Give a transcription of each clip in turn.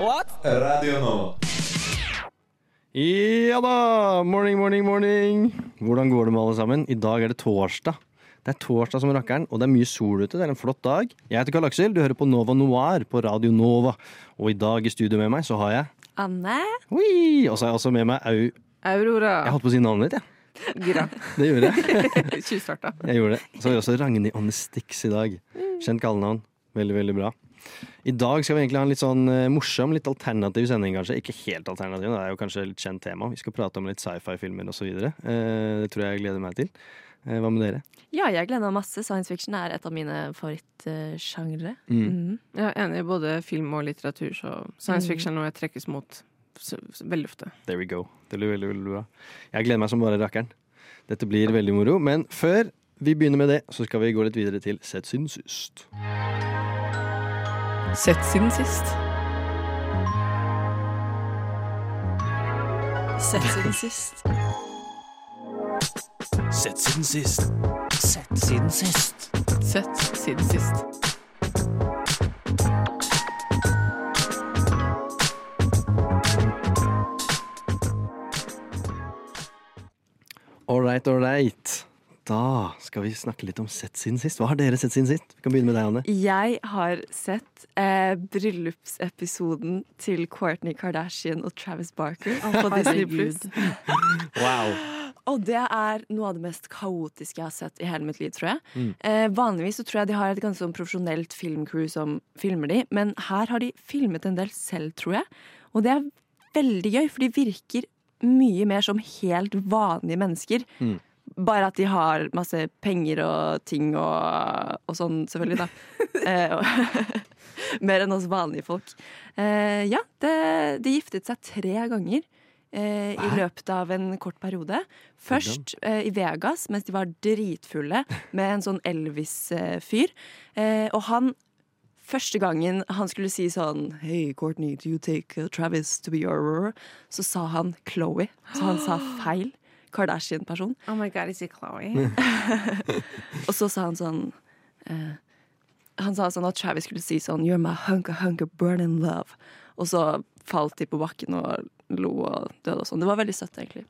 Radio Nova. Ja da! Morning, morning, morning. Hvordan går det med alle sammen? I dag er det torsdag. Det er torsdag som rakkeren, og det er mye sol ute. Det er en flott dag. Jeg heter Karl Aksel, du hører på Nova Noir på Radio Nova. Og i dag i studio med meg så har jeg Anne. Oi! Og så har jeg også med meg Au... Aurora. Jeg holdt på å si navnet ditt, jeg. Gira. Det gjorde jeg. Tjuvstarta. Jeg gjorde det. Så har vi også Ragnhild Anne Stix i dag. Kjent kallenavn. Veldig, veldig bra. I dag skal vi egentlig ha en litt sånn eh, morsom, litt alternativ sending, kanskje. Ikke helt alternativ, det er jo kanskje litt kjent tema. Vi skal prate om litt sci-fi-filmer osv. Uh, det tror jeg jeg gleder meg til. Eh, hva med dere? Ja, jeg gleder meg masse. Science fiction er et av mine favorittsjangre. Mm. Mm. Jeg er enig i både film og litteratur, så science Mm. fiction er noe jeg trekkes mot veldig ofte. There we go. Det blir veldig, veldig bra. Jeg gleder meg som bare rakkeren. Dette blir veldig moro. Men før vi begynner med det, så skal vi gå litt videre til Sett siden sist. Sett siden sist. Sett siden sist. Sett siden sist. Sett siden sist. Sett siden sist. All right, all right. Da skal vi snakke litt om Sett siden sist. Hva har dere sett siden sist? Vi kan begynne med deg, Anne. Jeg har sett eh, bryllupsepisoden til Courtney Kardashian og Travis Barker på Disney Plus. Wow. Og det er noe av det mest kaotiske jeg har sett i hele mitt liv, tror jeg. Mm. Eh, vanligvis så tror jeg de har et ganske sånn profesjonelt filmcrew som filmer de, men her har de filmet en del selv, tror jeg. Og det er veldig gøy, for de virker mye mer som helt vanlige mennesker. Mm. Bare at de har masse penger og ting og, og sånn, selvfølgelig, da. Eh, og- mer enn oss vanlige folk. Eh, ja, det, de giftet seg tre ganger eh, i løpet av en kort periode. Først eh, i Vegas, mens de var dritfulle, med en sånn Elvis-fyr. Eh, og han Første gangen han skulle si sånn Hey, Courtney, do you take uh, Travis to be your Så sa han Chloé. Så han sa feil. Kardashian-person. Oh my god, is it Chloé? Og så sa han sånn eh, Han sa sånn at Travis skulle si sånn You're my hunker, hunker, burning love. Og så falt de på bakken og lo og døde og sånn. Det var veldig søtt, egentlig.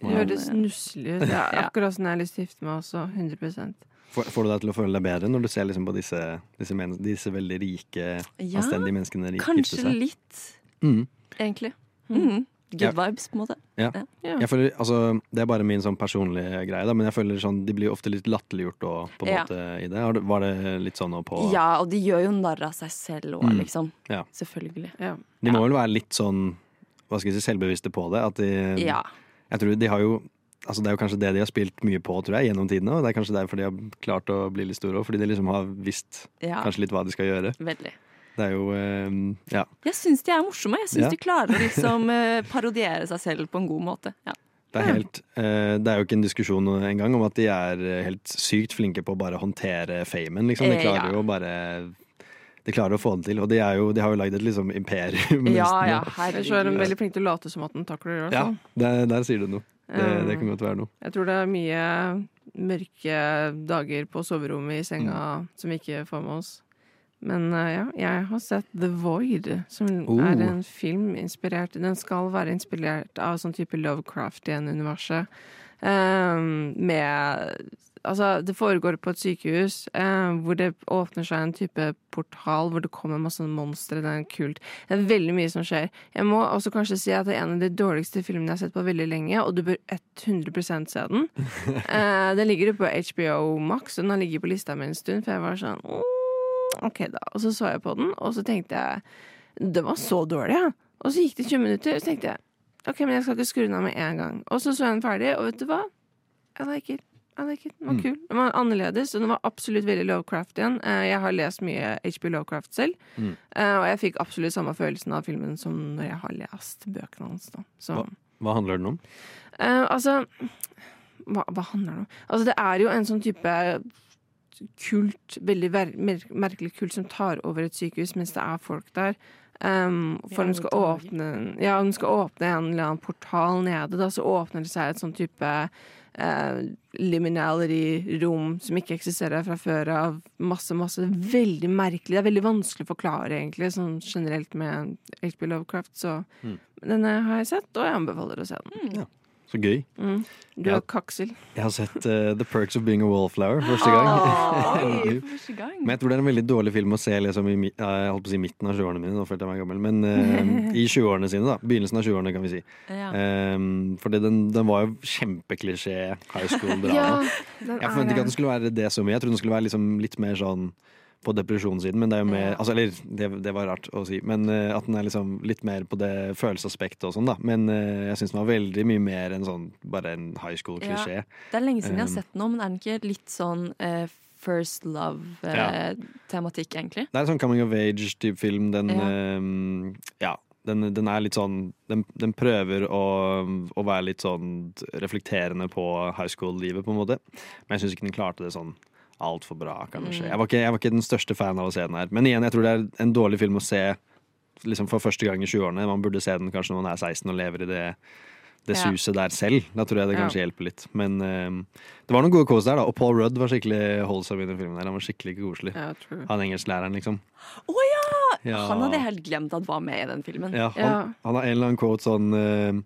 Det høres nusselig ut. Ja. akkurat sånn jeg har lyst til å gifte meg også. 100 Får, får du deg til å føle deg bedre når du ser liksom på disse, disse, men, disse veldig rike, Ja, anstendige menneskene ri- Kanskje seg? litt, Mm. egentlig. Mm. Good Ja. vibes, på en måte. Ja. Jeg føler, altså, det er bare min sånn personlige greie, da, men jeg føler sånn, de blir ofte litt latterliggjort og, på en Ja. måte i det. Var det litt sånn på Ja, og de gjør jo narr av seg selv òg, Mm. liksom. Ja. Selvfølgelig. Ja. De må vel være litt sånn hva skal jeg si, selvbevisste på det. At de, Ja. jeg tror de har jo Altså Det er jo kanskje det de har spilt mye på tror jeg, gjennom tidene. Og det er kanskje derfor de har klart å bli litt store òg, fordi de liksom har visst ja. kanskje litt hva de skal gjøre. Veldig. Det er jo eh, Ja. Jeg syns de er morsomme. Jeg syns Ja. de klarer å liksom eh, parodiere seg selv på en god måte. Ja. Det er, helt, eh, det er jo ikke en diskusjon engang om at de er helt sykt flinke på å bare håndtere famen. Liksom. De Eh, klarer ja. jo bare De klarer å få det til. Og de, er jo, de har jo lagd et liksom imperium. Ja, ja. Ellers så er de veldig flinke til å late som at den takler det. ja der, der sier du noe. Det, det kan godt være noe. Jeg tror det er mye mørke dager på soverommet i senga Mm. som vi ikke får med oss. Men uh, ja, jeg har sett The Void, som Oh. er en film inspirert Den skal være inspirert av sånn type Lovecraft-universet. Um, med Altså, det foregår på et sykehus eh, hvor det åpner seg en type portal hvor det kommer masse monstre. Det er en kult. Det er veldig mye som skjer. Jeg må også kanskje si at det er en av de dårligste filmene jeg har sett på veldig lenge, og du bør 100% se den. Eh, den ligger jo på HBO Max, og den har ligget på lista mi en stund, for jeg var sånn mm, OK, da. Og så så jeg på den, og så tenkte jeg Den var så dårlig, ja. Og så gikk det 20 minutter, og så tenkte jeg OK, men jeg skal ikke skru den av med en gang. Og så så jeg den ferdig, og vet du hva? I like it. I like it. Den var Mm. kul. Den var annerledes, og den var absolutt veldig Lovecraft igjen. Eh, Jeg har lest mye HB Lovecraft selv, Mm. eh, og jeg fikk absolutt samme følelsen av filmen som når jeg har lest bøkene hans. Da. Så, Hva? Hva handler den om? Uh, altså hva, hva handler det om? Altså, det er jo en sånn type kult, veldig ver merkelig kult som tar over et sykehus mens det er folk der. Um, for de skal åpne Ja, de skal åpne en eller annen portal nede, da, så åpner det seg et sånn type uh, liminality-rom som ikke eksisterer fra før av. Masse, masse veldig merkelig. Det er veldig vanskelig å forklare, egentlig, sånn generelt med HP Lovecraft. Så Mm. denne har jeg sett, og jeg anbefaler å se den. Så gøy. Mm. Du Ja. er kaksel. Jeg har sett uh, The Perks of Being a Wallflower første gang. Oi, første gang. Men jeg tror det er en veldig dårlig film å se liksom, i, jeg holdt på å si midten av 20-årene mine. Nå følte jeg meg gammel. Men uh, i 20-årene sine, da. Begynnelsen av 20-årene, kan vi si. Ja. Um, fordi den, den var jo kjempeklisjé high school-drama. ja, Jeg forventet ikke at den skulle være det så mye. Jeg trodde den skulle være liksom litt mer sånn på depresjonssiden, men det er jo mer altså, Eller, det, det var rart å si, men uh, at den er liksom litt mer på det følelsesaspektet og sånn, da. Men uh, jeg syns den var veldig mye mer enn sånn bare en high school-klisjé. Det er lenge siden jeg har Um, sett den nå, men er den ikke litt sånn uh, First Love-tematikk, egentlig? Det er en sånn coming of age-type film. Den Ja. eh, ja. Den, den er litt sånn Den, den prøver å, å være litt sånn reflekterende på high school-livet, på en måte. Men jeg syns ikke den klarte det sånn altfor bra, kanskje. Mm. Jeg, var ikke, jeg var ikke den største fan av å se den her. Men igjen, jeg tror det er en dårlig film å se liksom for første gang i 20-årene. Man burde se den kanskje når man er 16 og lever i det, det Ja. suset der selv. Da tror jeg det Ja. kanskje hjelper litt. Men uh, det var noen gode kås der, da. Og Paul Rudd var skikkelig holdsom i den filmen. der Han var skikkelig koselig. Ja. Han engelsklæreren, liksom. Å ja! Ja. Han hadde helt glemt at var med i den filmen. Ja, han, Ja. han har en eller annen quote sånn uh,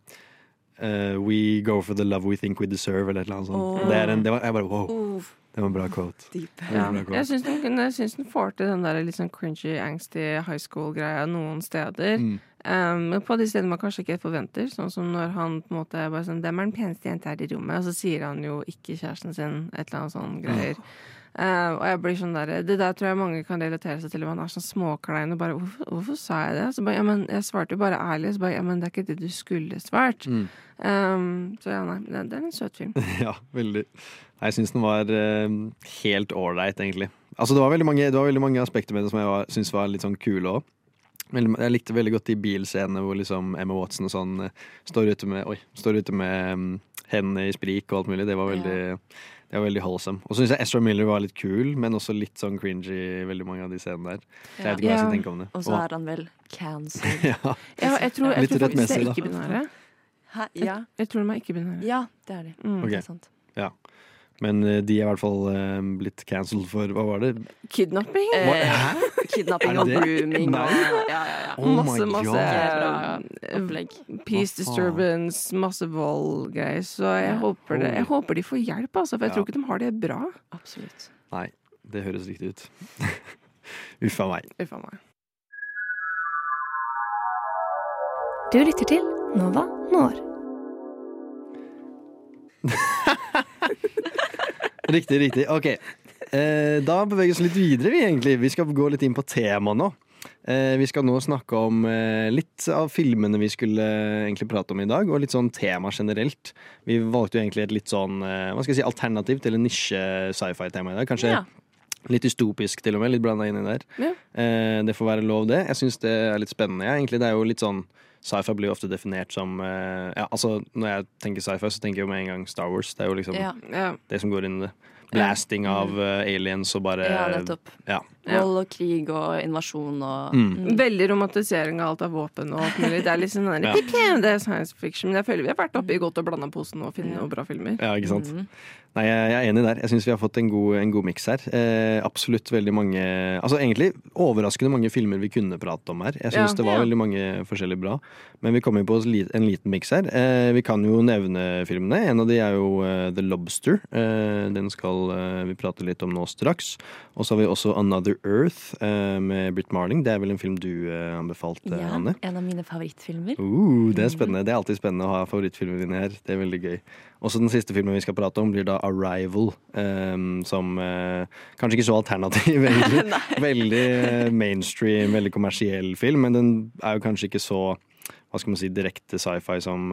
uh, We go for the love we think we deserve, eller et eller annet sånt. Oh. Det, en, det var, jeg bare wow, Uff, det var en bra quote. deep. Ja. Ja. bra quote. Jeg syns den, syns den får til den der litt sånn cringy, angsty high school-greia noen steder. Mm. Um, på de stedene man kanskje ikke forventer, sånn som når han på en måte er bare sånn 'Dem er den peneste jenta her i rommet?' Og så sier han jo ikke kjæresten sin, et eller annet sånn greier. Uh, og jeg blir sånn der, Det der tror jeg mange kan relatere seg til. Man er sånn småklein og bare hvorfor, 'Hvorfor sa jeg det?' Så bare, ja, men Jeg svarte jo bare ærlig. Så bare, ja, men det er ikke det du skulle svart. Mm. Um, så ja, nei. Det, det er en søt film. Ja, veldig. Jeg syns den var eh, helt ålreit, egentlig. Altså, det var veldig mange, det var veldig mange aspekter med det som jeg var- syns var litt sånn kule òg. Jeg likte veldig godt de bilscenene hvor liksom Emma Watson og sånn eh, står ute med, oi, står ute med mm, hendene i sprik og alt mulig. Det var veldig, det var veldig wholesome. Og så syns jeg Ezra Miller var litt kul, men også litt sånn cringy i veldig mange av de scenene der. Så jeg vet ikke hva jeg skal tenke om det. Og så er han vel cancelled. ja. Ja, jeg tror, jeg Litt tror faktisk det er ikke-binære. Ja. Jeg tror de er ikke-binære. ja, det er de. Mm. okay. Det er sant. Men eh, de er i hvert fall eh, blitt cancelled for Hva var det? Kidnapping? Eh, kidnapping og grooming Nei. ja, ja, ja. Oh masse, masse eh, opplegg. Peace disturbance, masse vold-greier. Så jeg, håper det, jeg håper de får hjelp, altså, for jeg Ja. tror ikke de har det bra. Absolutt. Nei, det høres riktig ut. Uff a meg. Uffa meg. Du lytter til Nova Når. Riktig, riktig. Ok. Eh, da beveger vi oss litt videre, vi egentlig. Vi skal gå litt inn på tema nå. Eh, vi skal nå snakke om eh, litt av filmene vi skulle eh, egentlig prate om i dag, og litt sånn tema generelt. Vi valgte jo egentlig et litt sånn eh, hva skal jeg si, alternativ til en nisje sci-fi-tema i dag. Kanskje Ja. litt dystopisk til og med, litt blanda inni der. Ja. Eh, det får være lov, det. Jeg syns det er litt spennende. Ja, egentlig. Det er jo litt sånn Sci-fi blir ofte definert som eh, ja, altså Når jeg tenker sci-fi, så tenker jeg med en gang Star Wars. Det er jo liksom Ja, Ja. det som går inn i det. Blasting av eh, aliens og bare ja nettopp. Ja. Vold og krig og invasjon og Mm. Veldig romantisering av alt av våpen og alt mulig. Det er liksom sånn der, det er science fiction. Men jeg føler vi har vært oppe i godt og blanda posen og funnet noen bra filmer. Ja, ikke sant? Mm. Nei, jeg jeg er enig der. Jeg syns vi har fått en god, en god miks her. Eh, absolutt veldig mange Altså egentlig overraskende mange filmer vi kunne prate om her. Jeg syns Ja. det var Ja. veldig mange forskjellige bra. Men vi kommer på en liten miks her. Eh, vi kan jo nevne filmene. En av de er jo uh, The Lobster. Eh, den skal uh, vi prate litt om nå straks. Og så har vi også Another Earth eh, med Britt Marling. Det er vel en film du eh, anbefalte, Ja, Anne? en av mine favorittfilmer. Uh, det er spennende. Det er alltid spennende å ha favorittfilmene dine her. Det er veldig gøy. Også den siste filmen vi skal prate om, blir da Arrival. ehm, som eh, kanskje ikke så alternativ, egentlig. veldig eh, mainstream, veldig kommersiell film, men den er jo kanskje ikke så hva skal man si, direkte sci-fi som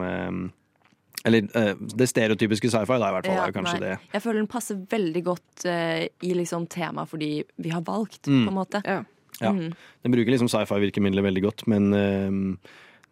Eller eh, det stereotypiske sci-fi, da, i hvert fall. Ja, er jo kanskje nei. det. Jeg føler den passer veldig godt eh, i liksom temaet fordi vi har valgt, Mm. på en måte. Ja. Ja. Mm. Den bruker liksom sci-fi-virkemidler veldig godt, men ehm,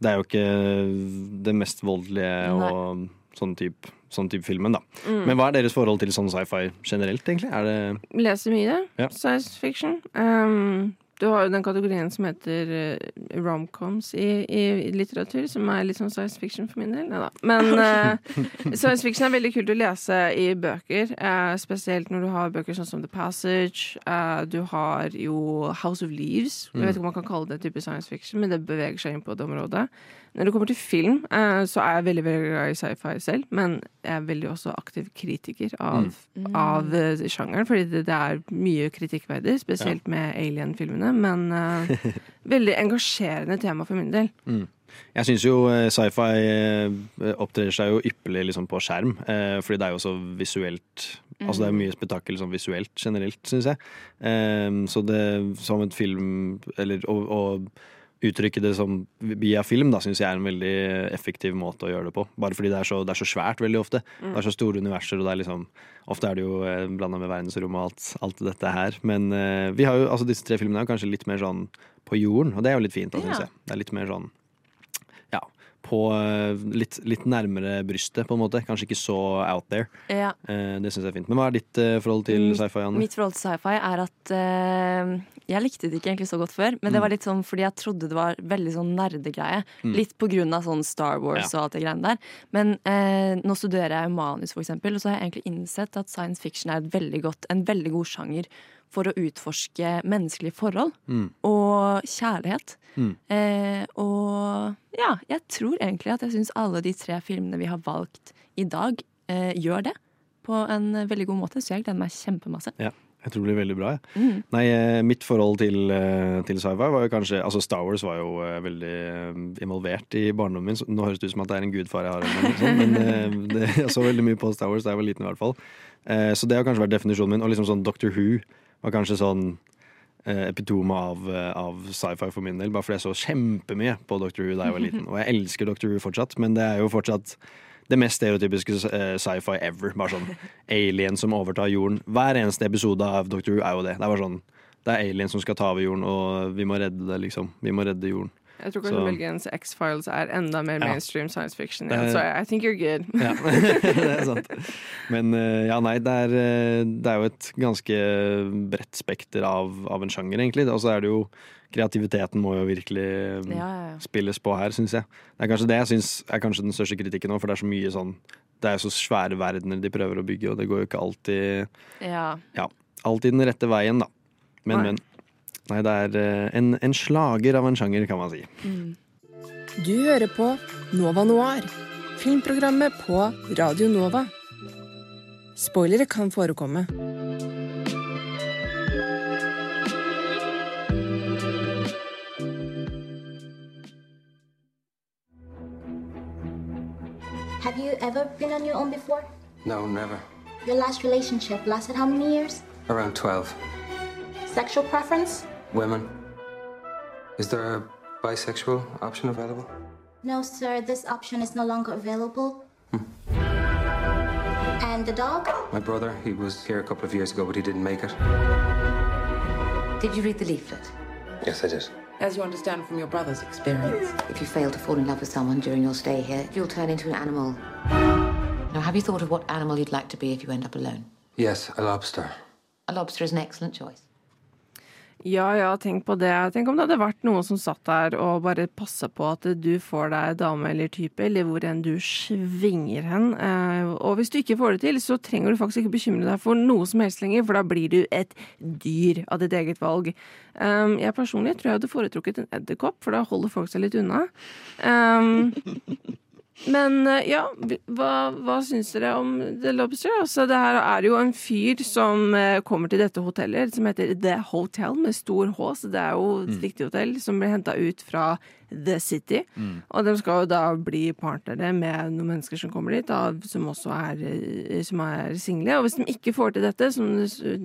det er jo ikke det mest voldelige Nei. og sånn type sånn type filmen, da. Mm. Men hva er deres forhold til sånn sci-fi generelt, egentlig? Er det Leser mye. Ja. Science fiction. Um, Du har jo den kategorien som heter uh, romcoms i, i litteratur, som er litt sånn science fiction for min del. Neida. Men uh, science fiction er veldig kult å lese i bøker, Uh, spesielt når du har bøker sånn som The Passage. Uh, du har jo House of Leaves. Jeg vet ikke om man kan kalle det type science fiction, men det beveger seg inn på det området. Når det kommer til film, eh, så er jeg veldig veldig glad i sci-fi selv, men jeg er veldig også aktiv kritiker av, av eh, sjangeren, fordi det, det er mye kritikkverdig, spesielt med Alien-filmene, men uh, veldig engasjerende tema for min del. Jeg syns jo eh, sci-fi eh, opptrer seg jo ypperlig liksom på skjerm, eh, fordi det er jo så visuelt Altså det er jo mye spetakkel sånn visuelt generelt, syns jeg. Eh, så det som et film Eller å, å uttrykke det som via film, da syns jeg er en veldig effektiv måte å gjøre det på. Bare fordi det er så, det er så svært veldig ofte. Det er så store universer, og det er liksom Ofte er det jo eh, blanda med verdensrommet og alt, alt dette her. Men eh, vi har jo, altså disse tre filmene er jo kanskje litt mer sånn på jorden, og det er jo litt fint, da, syns Ja. jeg. Det er litt mer sånn ja, på eh, litt, litt nærmere brystet, på en måte. Kanskje ikke så out there. Ja. Det syns jeg er fint. Men hva er ditt forhold til Mm, sci-fi, Anne? Mitt forhold til sci-fi er at eh, jeg likte det ikke egentlig så godt før, men det Mm. var litt sånn fordi jeg trodde det var veldig sånn nerdegreie. Litt på grunn av sånn Star Wars Ja. og alt det greiene der. Men eh, nå studerer jeg manus, for eksempel, og så har jeg egentlig innsett at science fiction er et veldig godt, en veldig god sjanger for å utforske menneskelige forhold Mm. og kjærlighet. Mm. Eh, og ja, jeg tror egentlig at jeg syns alle de tre filmene vi har valgt i dag, eh, gjør det på en veldig god måte, så jeg gleder meg kjempemasse. Ja, jeg tror det blir veldig bra. Ja. Mm. Nei, eh, mitt forhold til, eh, til sci-fi var jo kanskje Altså Star Wars var jo eh, veldig involvert i barndommen min. Nå høres det ut som at det er en gudfar jeg har, sånt, men eh, det, jeg så veldig mye på Star Wars da jeg var liten, i hvert fall. Så det har kanskje vært definisjonen min. Og liksom sånn Doctor Who var kanskje sånn epitome av, av sci-fi for min del. Bare fordi jeg så kjempemye på Doctor Who da jeg var liten. Og jeg elsker Doctor Who fortsatt, men det er jo fortsatt det mest stereotypiske eh, sci-fi ever. Bare sånn alien som overtar jorden. Hver eneste episode av Doctor Who er jo det. Det er bare sånn Det er alien som skal ta over jorden, og vi må redde det, liksom. Vi må redde jorden. Jeg tror kanskje muligens X-Files er enda mer Ja. mainstream science fiction. Er- Så I think you're good. Ja, det er sant. Men eh, ja, nei, det er, eh, det er jo et ganske bredt spekter av, av en sjanger, egentlig. Og så er det jo Kreativiteten må jo virkelig eh, Ja, ja, ja. spilles på her, syns jeg. Det er kanskje det jeg syns er kanskje den største kritikken nå, for det er så mye sånn Det er jo så svære verdener de prøver å bygge, og det går jo ikke alltid Ja. alltid den rette veien, da. Men, Nei. men. Nei, det er eh, en, en slager av en sjanger, kan man si. Du hører på Nova Noir, filmprogrammet på Radio Nova. Spoilere kan forekomme. Have you ever been on your own before? No, never. Your last relationship lasted how many years? Around 12. Sexual preference? Women. Is there a bisexual option available? No, sir, this option is no longer available. Hmm. And the dog? My brother, he was here a couple of years ago, but he didn't make it. Did you read the leaflet? Yes, I did. As you understand from your brother's experience, if you fail to fall in love with someone during your stay here, you'll turn into an animal. Now, have you thought of what animal you'd like to be if you end up alone? Yes, a lobster. A lobster is an excellent choice. Ja, ja, tenk på det. Tenk om det hadde vært noen som satt der og bare passa på at du får deg dame eller type, eller hvor enn du svinger hen. Eh, Og hvis du ikke får det til, så trenger du faktisk ikke bekymre deg for noe som helst lenger, for da blir du et dyr av ditt eget valg. Um, Jeg personlig tror jeg hadde foretrukket en edderkopp, for da holder folk seg litt unna. Men eh, ja, hva, hva syns dere om The Lobster? Altså, det her er jo en fyr som eh, kommer til dette hotellet, som heter The Hotel med stor H, så det er jo et riktig hotell, som blir henta ut fra The City. Og de skal jo da bli partnere med noen mennesker som kommer dit, da, som også er, eh, som er single. Og hvis de ikke får til dette, som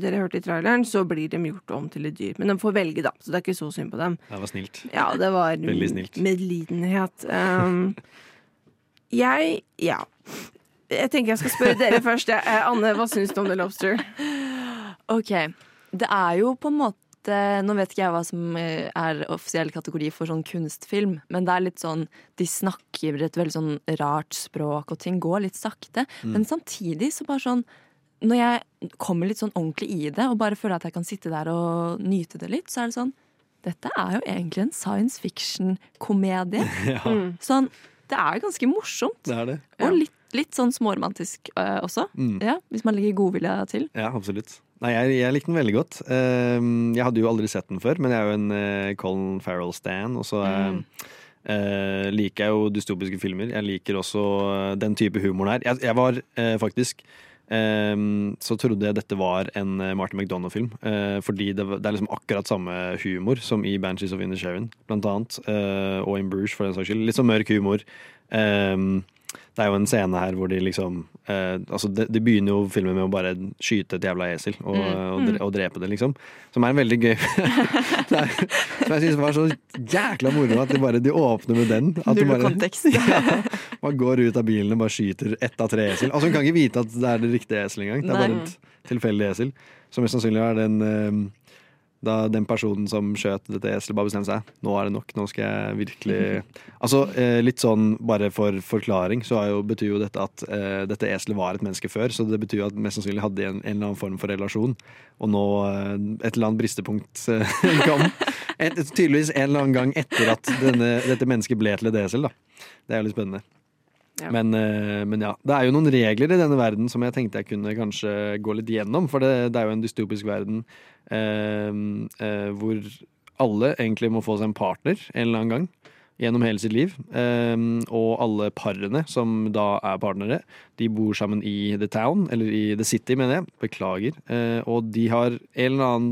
dere hørte i traileren, så blir de gjort om til et dyr. Men de får velge, da, så det er ikke så synd på dem. Det var snilt. Ja, det var Veldig snilt. medlidenhet. Um, jeg Ja. Jeg tenker jeg skal spørre dere først. Eh, Anne, hva syns du om The Lobster? Ok. Det er jo på en måte Nå vet ikke jeg hva som eh, er offisiell kategori for sånn kunstfilm, men det er litt sånn De snakker et veldig sånn rart språk, og ting går litt sakte. Men samtidig så bare sånn Når jeg kommer litt sånn ordentlig i det, og bare føler at jeg kan sitte der og nyte det litt, så er det sånn dette er jo egentlig en science fiction-komedie. Ja, Sånn, det er ganske morsomt. det er det. Og litt, litt sånn småromantisk uh, også. Mm. Ja, hvis man legger godvilja til. Ja, absolutt. Nei, jeg, jeg likte den veldig godt. Uh, jeg hadde jo aldri sett den før, men jeg er jo en uh, Colin Farrell-stan. Og så mm. uh, liker jeg jo dystopiske filmer. Jeg liker også den type humoren her. Jeg, jeg var faktisk så trodde jeg dette var en eh, Martin McDonagh-film. eh, fordi det, er liksom akkurat samme humor som i Banshees of Inisherin, blant annet. eh, og in Bruges, for den saks skyld. Litt sånn mørk humor. Ehm, det er jo en scene her hvor de liksom eh, Altså, de, de begynner jo filmen med å bare skyte et jævla esel og, dre, og drepe det, liksom. Som er en veldig gøy det Som jeg syns var så jækla moro at de bare de åpner med den. At Null bare, kontekst. ja, man går ut av bilen og bare skyter ett av tre esel. Altså Hun kan ikke vite at det er det riktige eselet engang. Det er bare et tilfeldig esel. Som mest sannsynlig er den eh, da den personen som skjøt dette eselet, bare bestemte seg. Nå er det nok. Nå skal jeg virkelig Altså, eh, litt sånn bare for forklaring, så jo, betyr jo dette at eh, dette eselet var et menneske før. Så det betyr jo at mest sannsynlig hadde de en, en eller annen form for relasjon. Og nå eh, et eller annet bristepunkt eh, kom. Et, tydeligvis en eller annen gang etter at denne, dette mennesket ble til et esel, da. Det er jo litt spennende. Ja. Men, eh, men ja, det er jo noen regler i denne verden som jeg tenkte jeg kunne kanskje gå litt gjennom. For det, det er jo en dystopisk verden eh, eh, hvor alle egentlig må få seg en partner en eller annen gang. Gjennom hele sitt liv. Eh, og alle parene som da er partnere, de bor sammen i The Town, eller i The City, mener jeg. Beklager. Eh, og de har en eller annen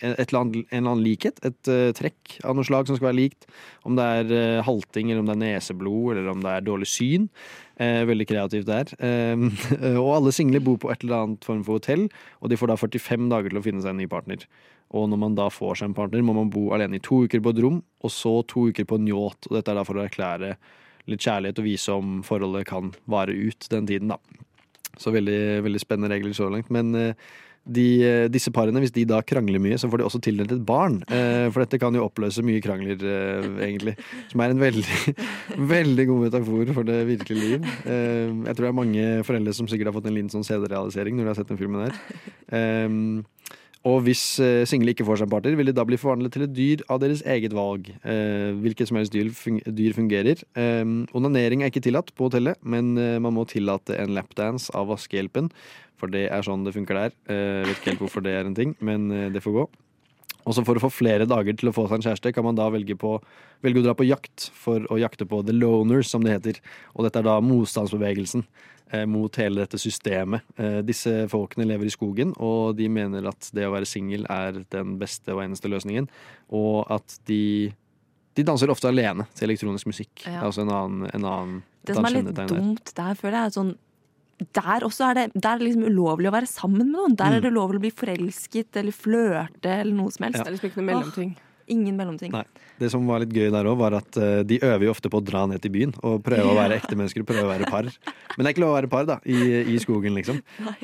eller annet, en eller annen likhet, et uh, trekk av noe slag som skal være likt. Om det er uh, halting, eller om det er neseblod, eller om det er dårlig syn. Uh, veldig kreativt der. Eh, og alle single bor på et eller annet form for hotell, og de får da 45 dager til å finne seg en ny partner. Og når man da får seg en partner, må man bo alene i to uker på et rom, og så to uker på en yacht. Og dette er da for å erklære litt kjærlighet og vise om forholdet kan vare ut den tiden, da. Så veldig, veldig spennende regler så langt. Men eh, de, eh, disse parene, hvis de da krangler mye, så får de også tildelt et barn. Eh, for dette kan jo oppløse mye krangler, eh, egentlig. Som er en veldig, veldig god metafor for det virkelige liv. Eh, jeg tror det er mange foreldre som sikkert har fått en liten sånn CD-realisering når de har sett den filmen her. Og hvis eh, single ikke får seg en partner, vil de da bli forvandlet til et dyr av deres eget valg. Eh, hvilket som helst dyr, fun dyr fungerer. Eh, onanering er ikke tillatt på hotellet, men eh, man må tillate en lapdance av vaskehjelpen. For det er sånn det funker der. Vet ikke helt hvorfor det er en ting, men det får gå. Og så For å få flere dager til å få seg en kjæreste, kan man da velge, på, velge å dra på jakt for å jakte på the loners, som det heter. Og dette er da motstandsbevegelsen eh, mot hele dette systemet. Eh, disse folkene lever i skogen, og de mener at det å være singel er den beste og eneste løsningen. Og at de de danser ofte alene til elektronisk musikk. Ja. Det er også en annen, en annen Det som er litt dumt der, føler jeg, er sånn der også er det, der er det liksom ulovlig å være sammen med noen. Der Mm. er det ulovlig å bli forelsket eller flørte eller noe som helst. Det er liksom ikke noe mellomting. Ingen mellomting. Nei. Det som var litt gøy der òg, var at uh, de øver jo ofte på å dra ned til byen og prøve å være ekte mennesker og prøve å være par. Men det er ikke lov å være par da, i, i skogen, liksom.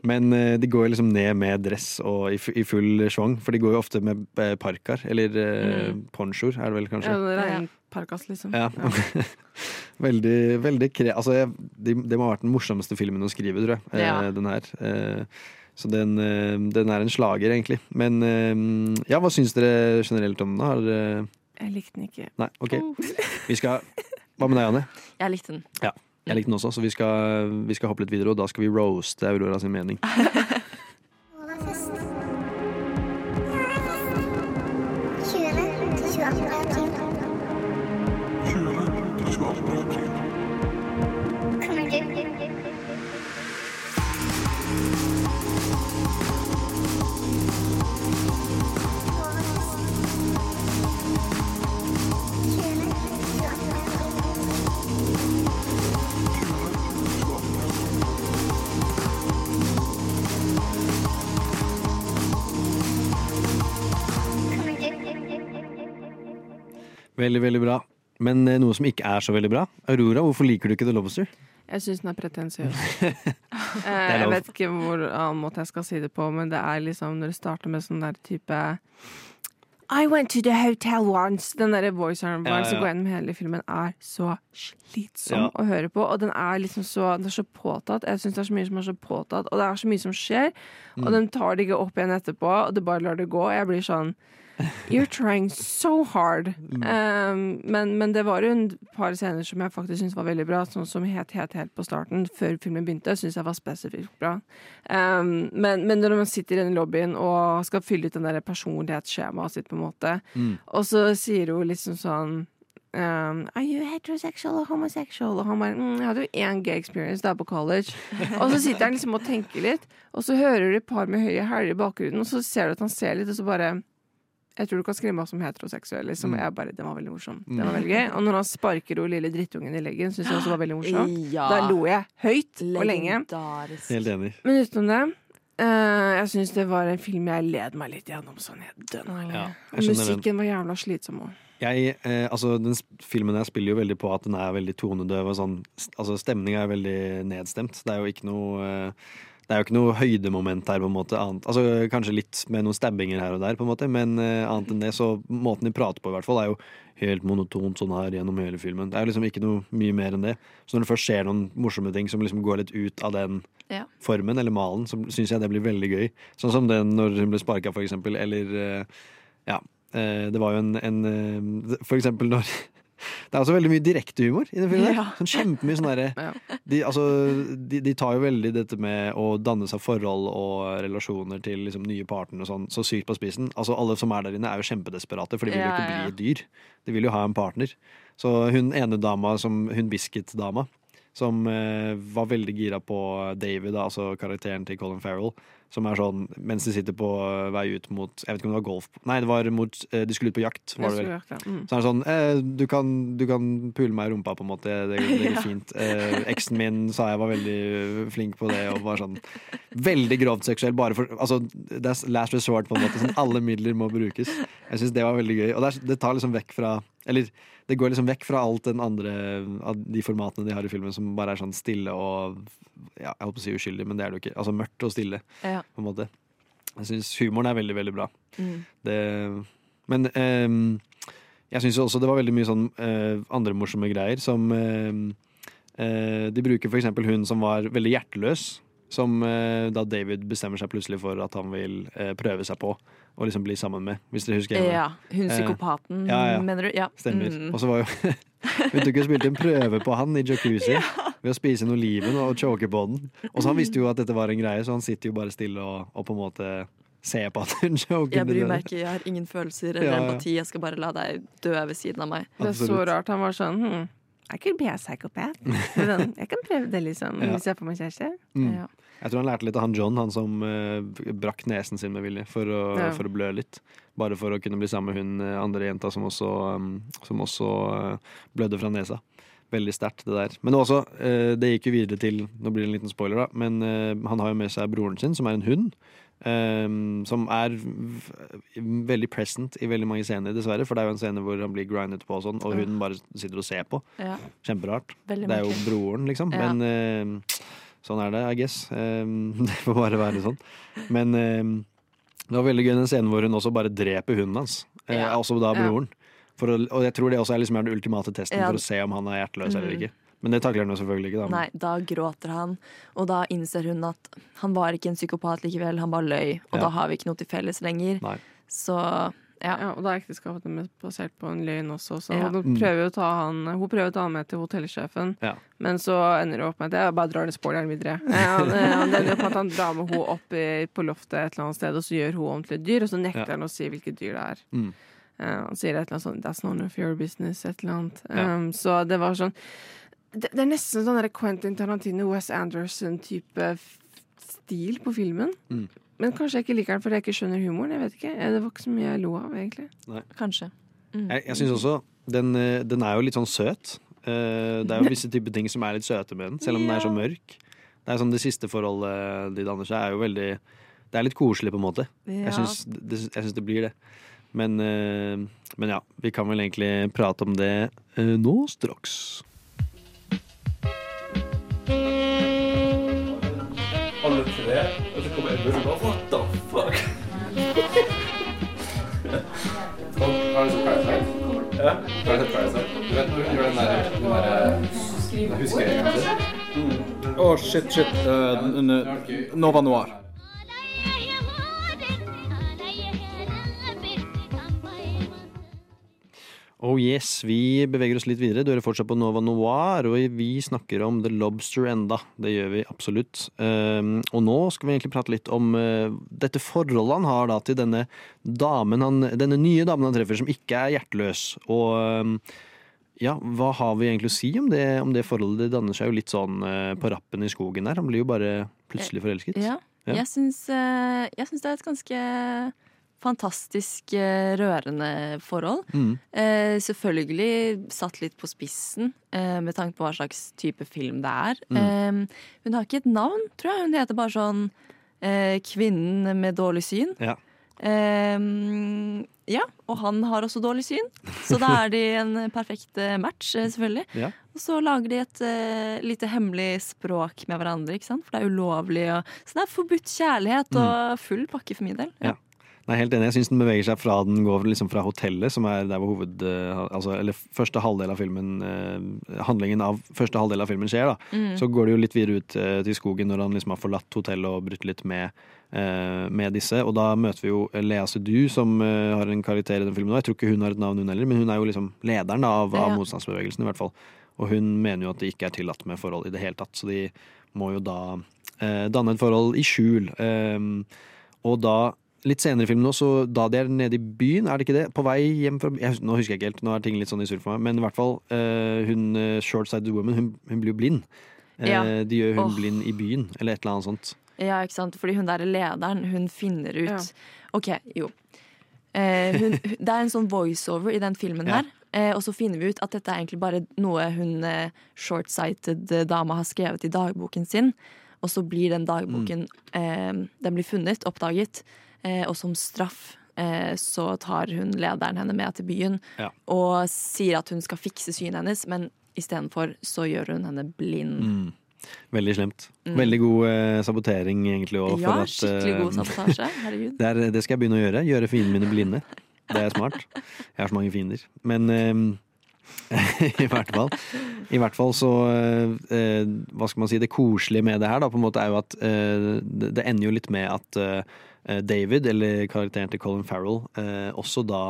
Men uh, de går jo liksom ned med dress og i, i full schwung, for de går jo ofte med eh, parkar, eller uh, ponchoer, er det vel kanskje. Ja, det er en parkas, liksom. Ja. veldig, veldig kre... Altså, jeg, det, det må ha vært den morsomste filmen å skrive, tror jeg. Ja. Den her. Eh, så den, eh, den er en slager, egentlig. Men eh, ja, hva syns dere generelt om den? Har Jeg likte den ikke. Nei, ok. Vi skal Hva med deg, Anne? Jeg likte den. Ja, Jeg likte den også, så vi skal, vi skal hoppe litt videre, og da skal vi roaste Aurora sin mening. Veldig, veldig bra. Men eh, noe som ikke er så veldig bra. Aurora, hvorfor liker du ikke The Lobster? Jeg syns den er pretensiøs. Eh, jeg vet ikke hvor annen måte jeg skal si det på, men det er liksom når det starter med sånn der type I went to the hotel once. Den der voiceoveren Ja, ja. som går gjennom hele filmen, er så slitsom Ja. å høre på. Og den er liksom så, den er så påtatt. Jeg syns det er så mye som er så påtatt, og det er så mye som skjer. Mm. Og den tar det ikke opp igjen etterpå, og det bare lar det gå. Jeg blir sånn You're trying so hard. Um, men, men det var jo en par scener som jeg faktisk syntes var veldig bra. Sånn som het helt, helt på starten, før filmen begynte, syns jeg var spesifikt bra. Um, men, men når man sitter i den lobbyen og skal fylle ut den der personlighetsskjemaet sitt, på en måte, Mm. og så sier hun liksom sånn um, Are you heterosexual or homosexual? Og han bare mm, Jeg hadde jo én gay experience der på college. og så sitter han liksom og tenker litt, og så hører du et par med høye hæler i bakgrunnen, og så ser du at han ser litt, og så bare jeg tror du kan skrive meg som heteroseksuell. Liksom. Mm. Jeg bare, Den var veldig morsom. Mm. Den var veldig gøy. Og når han sparker hun lille drittungen i leggen, syns jeg også var veldig morsomt. Ja. Da lo jeg høyt og lenge. Helt enig. Men utenom det, eh, jeg syns det var en film jeg led meg litt gjennom sånn. Jeg dønna. Ja, jeg musikken var jævla slitsom òg. Jeg, eh, altså, den filmen her spiller jo veldig på at den er veldig tonedøv. og sånn, altså Stemninga er veldig nedstemt. Det er jo ikke noe eh, det er jo ikke noe høydemoment her, på en måte. Annet, altså, kanskje litt med noen stabbinger her og der, på en måte, men uh, annet enn det, så måten de prater på, i hvert fall, er jo helt monotont sånn her gjennom hele filmen. Det er liksom ikke noe mye mer enn det. Så når det først skjer noen morsomme ting som liksom går litt ut av den Ja. formen, eller malen, så syns jeg det blir veldig gøy. Sånn som den når hun ble sparka, for eksempel, eller uh, Ja. Uh, Det var jo en, en For eksempel når Det er også veldig mye direktehumor i den filmen. Ja. Sånn kjempemye sånn derre de, altså, de, de tar jo veldig dette med å danne seg forhold og relasjoner til liksom, nye partnere og sånn, så sykt på spissen. Altså, alle som er der inne, er jo kjempedesperate, for de vil jo ikke bli et dyr. De vil jo ha en partner. Så hun ene dama, som, hun Biscuit-dama, som eh, var veldig gira på David, da, altså karakteren til Colin Farrell, som er sånn mens de sitter på eh, vei ut mot Jeg vet ikke om det var golf Nei, det var mot eh, De skulle ut på jakt, var det vel. Mm. Så er det sånn eh, du, kan, du kan pule meg i rumpa, på en måte. Det, det går fint. Eh, eksen min sa jeg var veldig flink på det, og var sånn veldig grovt seksuell. Bare for Altså, det er last resort, på en måte. Sånn, alle midler må brukes. Jeg syns det var veldig gøy. Og det, er, det tar liksom vekk fra Eller det går liksom vekk fra alt den andre av de formatene de har i filmen, som bare er sånn stille og ja, Jeg holdt på å si uskyldig, men det er det jo ikke. Altså mørkt og stille, Ja. på en måte. Jeg syns humoren er veldig, veldig bra. Mm. Det, men ehm, jeg syns også det var veldig mye sånn eh, andre morsomme greier, som ehm, eh, De bruker for eksempel hun som var veldig hjerteløs. Som eh, da David bestemmer seg plutselig for at han vil eh, prøve seg på og liksom bli sammen med. Hvis dere husker ja. Hun Eh, psykopaten, ja, ja. mener du? Ja. Stemmer. Mm. Og så var jo Hun tok og spilte en prøve på han i jacuzzi ved å spise en oliven og choke på den. Og så han visste jo at dette var en greie, så han sitter jo bare stille og, og på en måte ser på at hun choker. Jeg bryr meg ikke, jeg har ingen følelser eller Ja, ja. empati. Jeg skal bare la deg dø ved siden av meg. Det er så rart. Han var sånn hm, I could be a psychopath. Jeg kan prøve det, liksom. Ja. Hvis jeg får meg kjæreste. Mm. Ja. Jeg tror han lærte litt av han John, han som uh, brakk nesen sin med vilje for å, Ja. for å blø litt. Bare for å kunne bli sammen med hun eh, andre jenta som også, um, som også uh, blødde fra nesa. Veldig sterkt, det der. Men også, uh, det gikk jo videre til Nå blir det en liten spoiler, da. Men han har jo med seg broren sin, som er en hund. Um, som er veldig present i veldig mange scener, dessverre. For det er jo en scene hvor han blir grindet på og sånn, og hunden bare sitter og ser på. Ja. Kjemperart. Veldig Det er jo broren, liksom. Ja. Men eh, sånn er det, I guess. Eh, det får bare være sånn. Men eh, det var veldig gøy den scenen hvor hun også bare dreper hunden hans. Eh, Ja. Også da Ja. broren. For å, og jeg tror det også er liksom den ultimate testen Ja. for å se om han er hjerteløs eller Mhm. ikke. Men det takler han jo selvfølgelig ikke. Da. Nei, da gråter han, og da innser hun at han var ikke en psykopat likevel, han bare løy, og Ja. da har vi ikke noe til felles lenger. Nei. Så ja. Ja, og da er ekteskapet deres basert på en løgn også. Så Ja. hun, Mm. prøver å ta han, hun prøver å ta han med til hotellsjefen, Ja. men så ender det opp med at jeg bare drar den spoileren videre. Ja, han, ender opp med at han drar med henne opp i, på loftet et eller annet sted, og så gjør hun om til et dyr, og så nekter Ja. han å si hvilket dyr det er. Mm. Eh, han sier et eller annet sånn 'That's none of your business', et eller annet. Ja. Um, så det var sånn Det, det er nesten sånn Quentin Tarantino, West Anderson-type stil på filmen. Mm. Men kanskje jeg ikke liker den fordi jeg ikke skjønner humoren. Jeg vet ikke. Eh, Det var ikke så mye jeg lo av, egentlig. Kanskje. Mm. Jeg, jeg syns også den, eh, den er jo litt sånn søt. Eh, Det er jo visse typer ting som er litt søte med den, selv om den er så mørk. Det er sånn Det siste forholdet de danner seg, er jo veldig Det er litt koselig, på en måte. Ja. Jeg syns det, det blir det. Men, men ja, vi kan vel egentlig prate om det nå straks. Alle tre, og bare What the fuck? Har du sett Parasite? Ja. Har du sett Parasite? Du vet når hun gjør den der, den der huskeringen sin? Å, shit, shit. N- Nova Noir. Oh yes, vi beveger oss litt videre. Du hører fortsatt på Nova Noir, og vi snakker om The Lobster enda. Det gjør vi absolutt. Um, og nå skal vi egentlig prate litt om uh, dette forholdet han har da til denne damen han, denne nye damen han treffer, som ikke er hjerteløs. Og um, ja, hva har vi egentlig å si om det, om det forholdet? Det danner seg jo litt sånn uh, på rappen i skogen der. Han blir jo bare plutselig forelsket. Ja. Ja. Jeg syns, eh, jeg syns det er et ganske fantastisk eh, rørende forhold. Mm. Eh, selvfølgelig satt litt på spissen eh, med tanke på hva slags type film det er. Mm. Eh, hun har ikke et navn, tror jeg. Hun heter bare sånn eh, Kvinnen med dårlig syn. Ja. Eh, ja, og han har også dårlig syn, så da er de en perfekt match, selvfølgelig. Ja. Og så lager de et lite hemmelig språk med hverandre, ikke sant? for det er ulovlig. Og, så det er forbudt kjærlighet og full pakke for min del. Ja. Nei, helt enig. Jeg syns den beveger seg fra den går liksom fra hotellet, som er der hvor hoved... eh, Altså, eller første halvdel av filmen eh, Handlingen av første halvdel av filmen skjer, da. Mm. Så går det jo litt videre ut eh, til skogen når han liksom har forlatt hotellet og brutt litt med, eh, med disse. Og da møter vi jo Lea Seydoux, som har en karakter i den filmen. Og jeg tror ikke hun har et navn, hun heller, men hun er jo liksom lederen da, av, av Ja. motstandsbevegelsen, i hvert fall. Og hun mener jo at det ikke er tillatt med forhold i det hele tatt, så de må jo da danne et forhold i skjul. Ehm, og da Litt senere i filmen nå, så da de er nede i byen, er det ikke det? På vei hjem fra jeg, Nå husker jeg ikke helt, nå er ting litt sånn i surr for meg, men i hvert fall uh, hun eh, short-sided woman, hun, hun blir jo blind. Ja. Uh, De gjør hun oh. blind i byen, eller et eller annet sånt. Ja, ikke sant? Fordi hun der lederen, hun finner ut Ja. OK, jo. Uh, hun, det er en sånn voiceover i den filmen Ja. her. Eh, og så finner vi ut at dette er egentlig bare noe hun eh, short-sighted eh, dama har skrevet i dagboken sin. Og så blir den dagboken eh, Den blir funnet, oppdaget, eh, og som straff eh, så tar hun lederen henne med til byen Ja. og sier at hun skal fikse synet hennes, men istedenfor så gjør hun henne blind. Mm. Veldig slemt. Mm. Veldig god eh, sabotering, egentlig. Også, Ja, for at, skikkelig god eh, sabotasje. Herregud. Det, er, det skal jeg begynne å gjøre. Gjøre fiendene mine blinde. Det er smart. Jeg har så mange fiender. Men eh, i hvert fall I hvert fall så eh, Hva skal man si? Det koselige med det her da, på en måte er jo at eh, det, ender jo litt med at eh, David, eller karakteren til Colin Farrell, eh, også da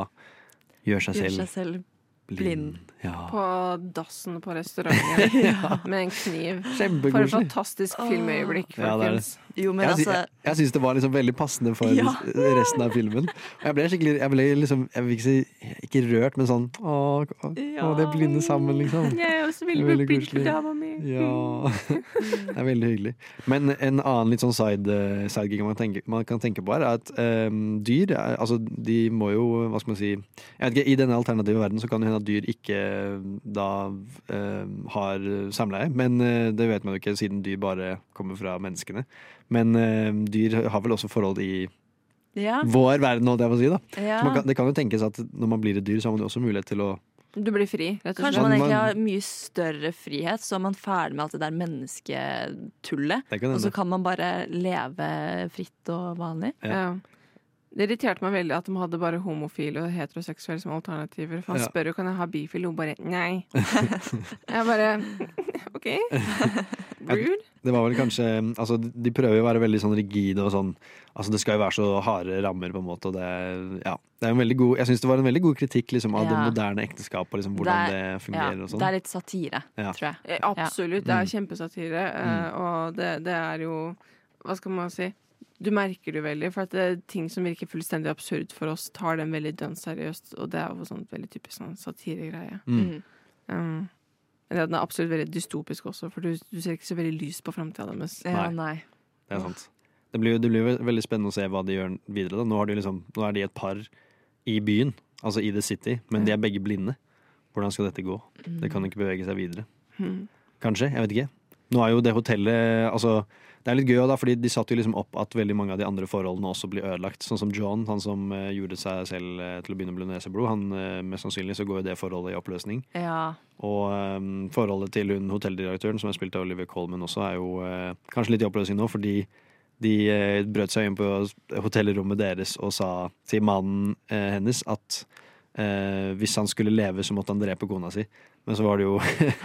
gjør seg Gjør selv seg selv blind. blind. Ja. På dassen på restauranten med en kniv. For et fantastisk filmøyeblikk, Ja, det det. folkens. Jo, men jeg, altså jeg, jeg syns det var liksom veldig passende for Ja. resten av filmen. Og jeg ble skikkelig Jeg ble liksom Jeg vil ikke si ikke rørt, men sånn Å, å, å det er blinde sammen, liksom. Jeg er også veldig veldig koselig. dama mi. Ja. Det er veldig hyggelig. Men en annen litt sånn side, sidegig man, tenker- man kan tenke på her, er at um, dyr er- Altså, de må jo Hva skal man si Jeg vet ikke, I denne alternative verden så kan det hende at dyr ikke da ehm, har samleie, men eh, det vet man jo ikke siden dyr bare kommer fra menneskene. Men dyr har vel også forhold i Ja. vår verden, holdt jeg på å si. da ja. så man kan, Det kan jo tenkes at når man blir et dyr, så har man jo også mulighet til å Du blir fri, rett og Kanskje slett. man Man- egentlig har mye større frihet, så er man ferdig med alt det der mennesketullet. Det Og så kan man bare leve fritt og vanlig. Ja. Ja. Det irriterte meg veldig at de hadde bare homofile og heteroseksuelle som alternativer. For han Ja. spør jo kan jeg ha bifil, og hun bare nei. jeg bare OK. Rude. Det var vel kanskje Altså, de prøver jo å være veldig sånn rigide og sånn Altså, det skal jo være så harde rammer, på en måte, og det Ja. Det er en veldig god Jeg syns det var en veldig god kritikk liksom, av det moderne ekteskapet, og liksom, hvordan det, er- fungerer ja, og sånn. Det er litt satire, Ja. tror jeg. Eh, Absolutt. Det er Mm. kjempesatire. mm. Og det, det er jo Hva skal man si? Du merker det jo veldig, for at det er ting som virker fullstendig absurd for oss, tar dem veldig dønn seriøst, og det er jo sånn veldig typisk sånn satiregreie. Mm. Um, men den er absolutt veldig dystopisk også, for du, du ser ikke så veldig lyst på framtida deres. Ja, Nei. Det er sant. Det blir det blir veldig spennende å se hva de gjør videre. Da. Nå, har de liksom, nå er de et par i byen, altså i The City, men de er begge blinde. Hvordan skal dette gå? Det kan ikke bevege seg videre. Mm. Kanskje, jeg vet ikke. Nå er jo det hotellet Altså, det er litt gøy, da, fordi de satte jo liksom opp at veldig mange av de andre forholdene også blir ødelagt. Sånn som John, han som eh, gjorde seg selv eh, til å begynne å bli neseblod. Han, eh, mest sannsynlig så går jo det forholdet i oppløsning. Ja. Og um, forholdet til hun hotelldirektøren, som er spilt av Oliver Colman også, er jo uh, kanskje litt i oppløsning nå, fordi de uh, brøt seg inn på hotellrommet deres og sa til mannen uh, hennes at hvis han skulle leve, så måtte han drepe kona si. Men så var det jo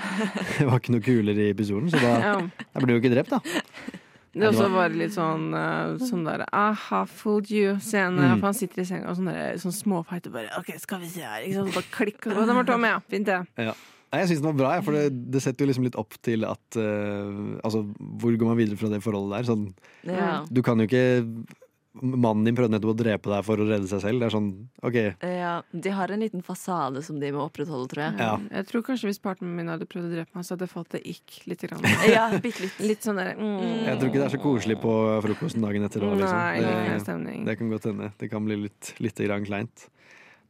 Det var ikke noe kulere i episoden, så da, da ble hun jo ikke drept, da. Det også var litt sånn uh, sånn der aha, fooled you-scene. Mm. For han sitter i senga og sånn sånn småfeit og bare OK, skal vi se her. Ikke sant? Bare klikk. Og den var tom, ja. Fint, det. Ja. Nei, jeg syns den var bra, for det, det setter jo liksom litt opp til at uh, Altså, hvor går man videre fra det forholdet der? Sånn, Ja. Du kan jo ikke Mannen din prøvde nettopp å drepe deg for å redde seg selv. Det er sånn, OK. Ja, de har en liten fasade som de må opprettholde, tror jeg. Ja. Jeg tror kanskje hvis partneren min hadde prøvd å drepe meg, så hadde jeg fått det ikk litt. Grann. Ja, bitt litt. Litt sånn der mm. Jeg tror ikke det er så koselig på frokosten dagen etter liksom. Nei, Det, det kan godt hende. Det kan bli litt, litt grann kleint.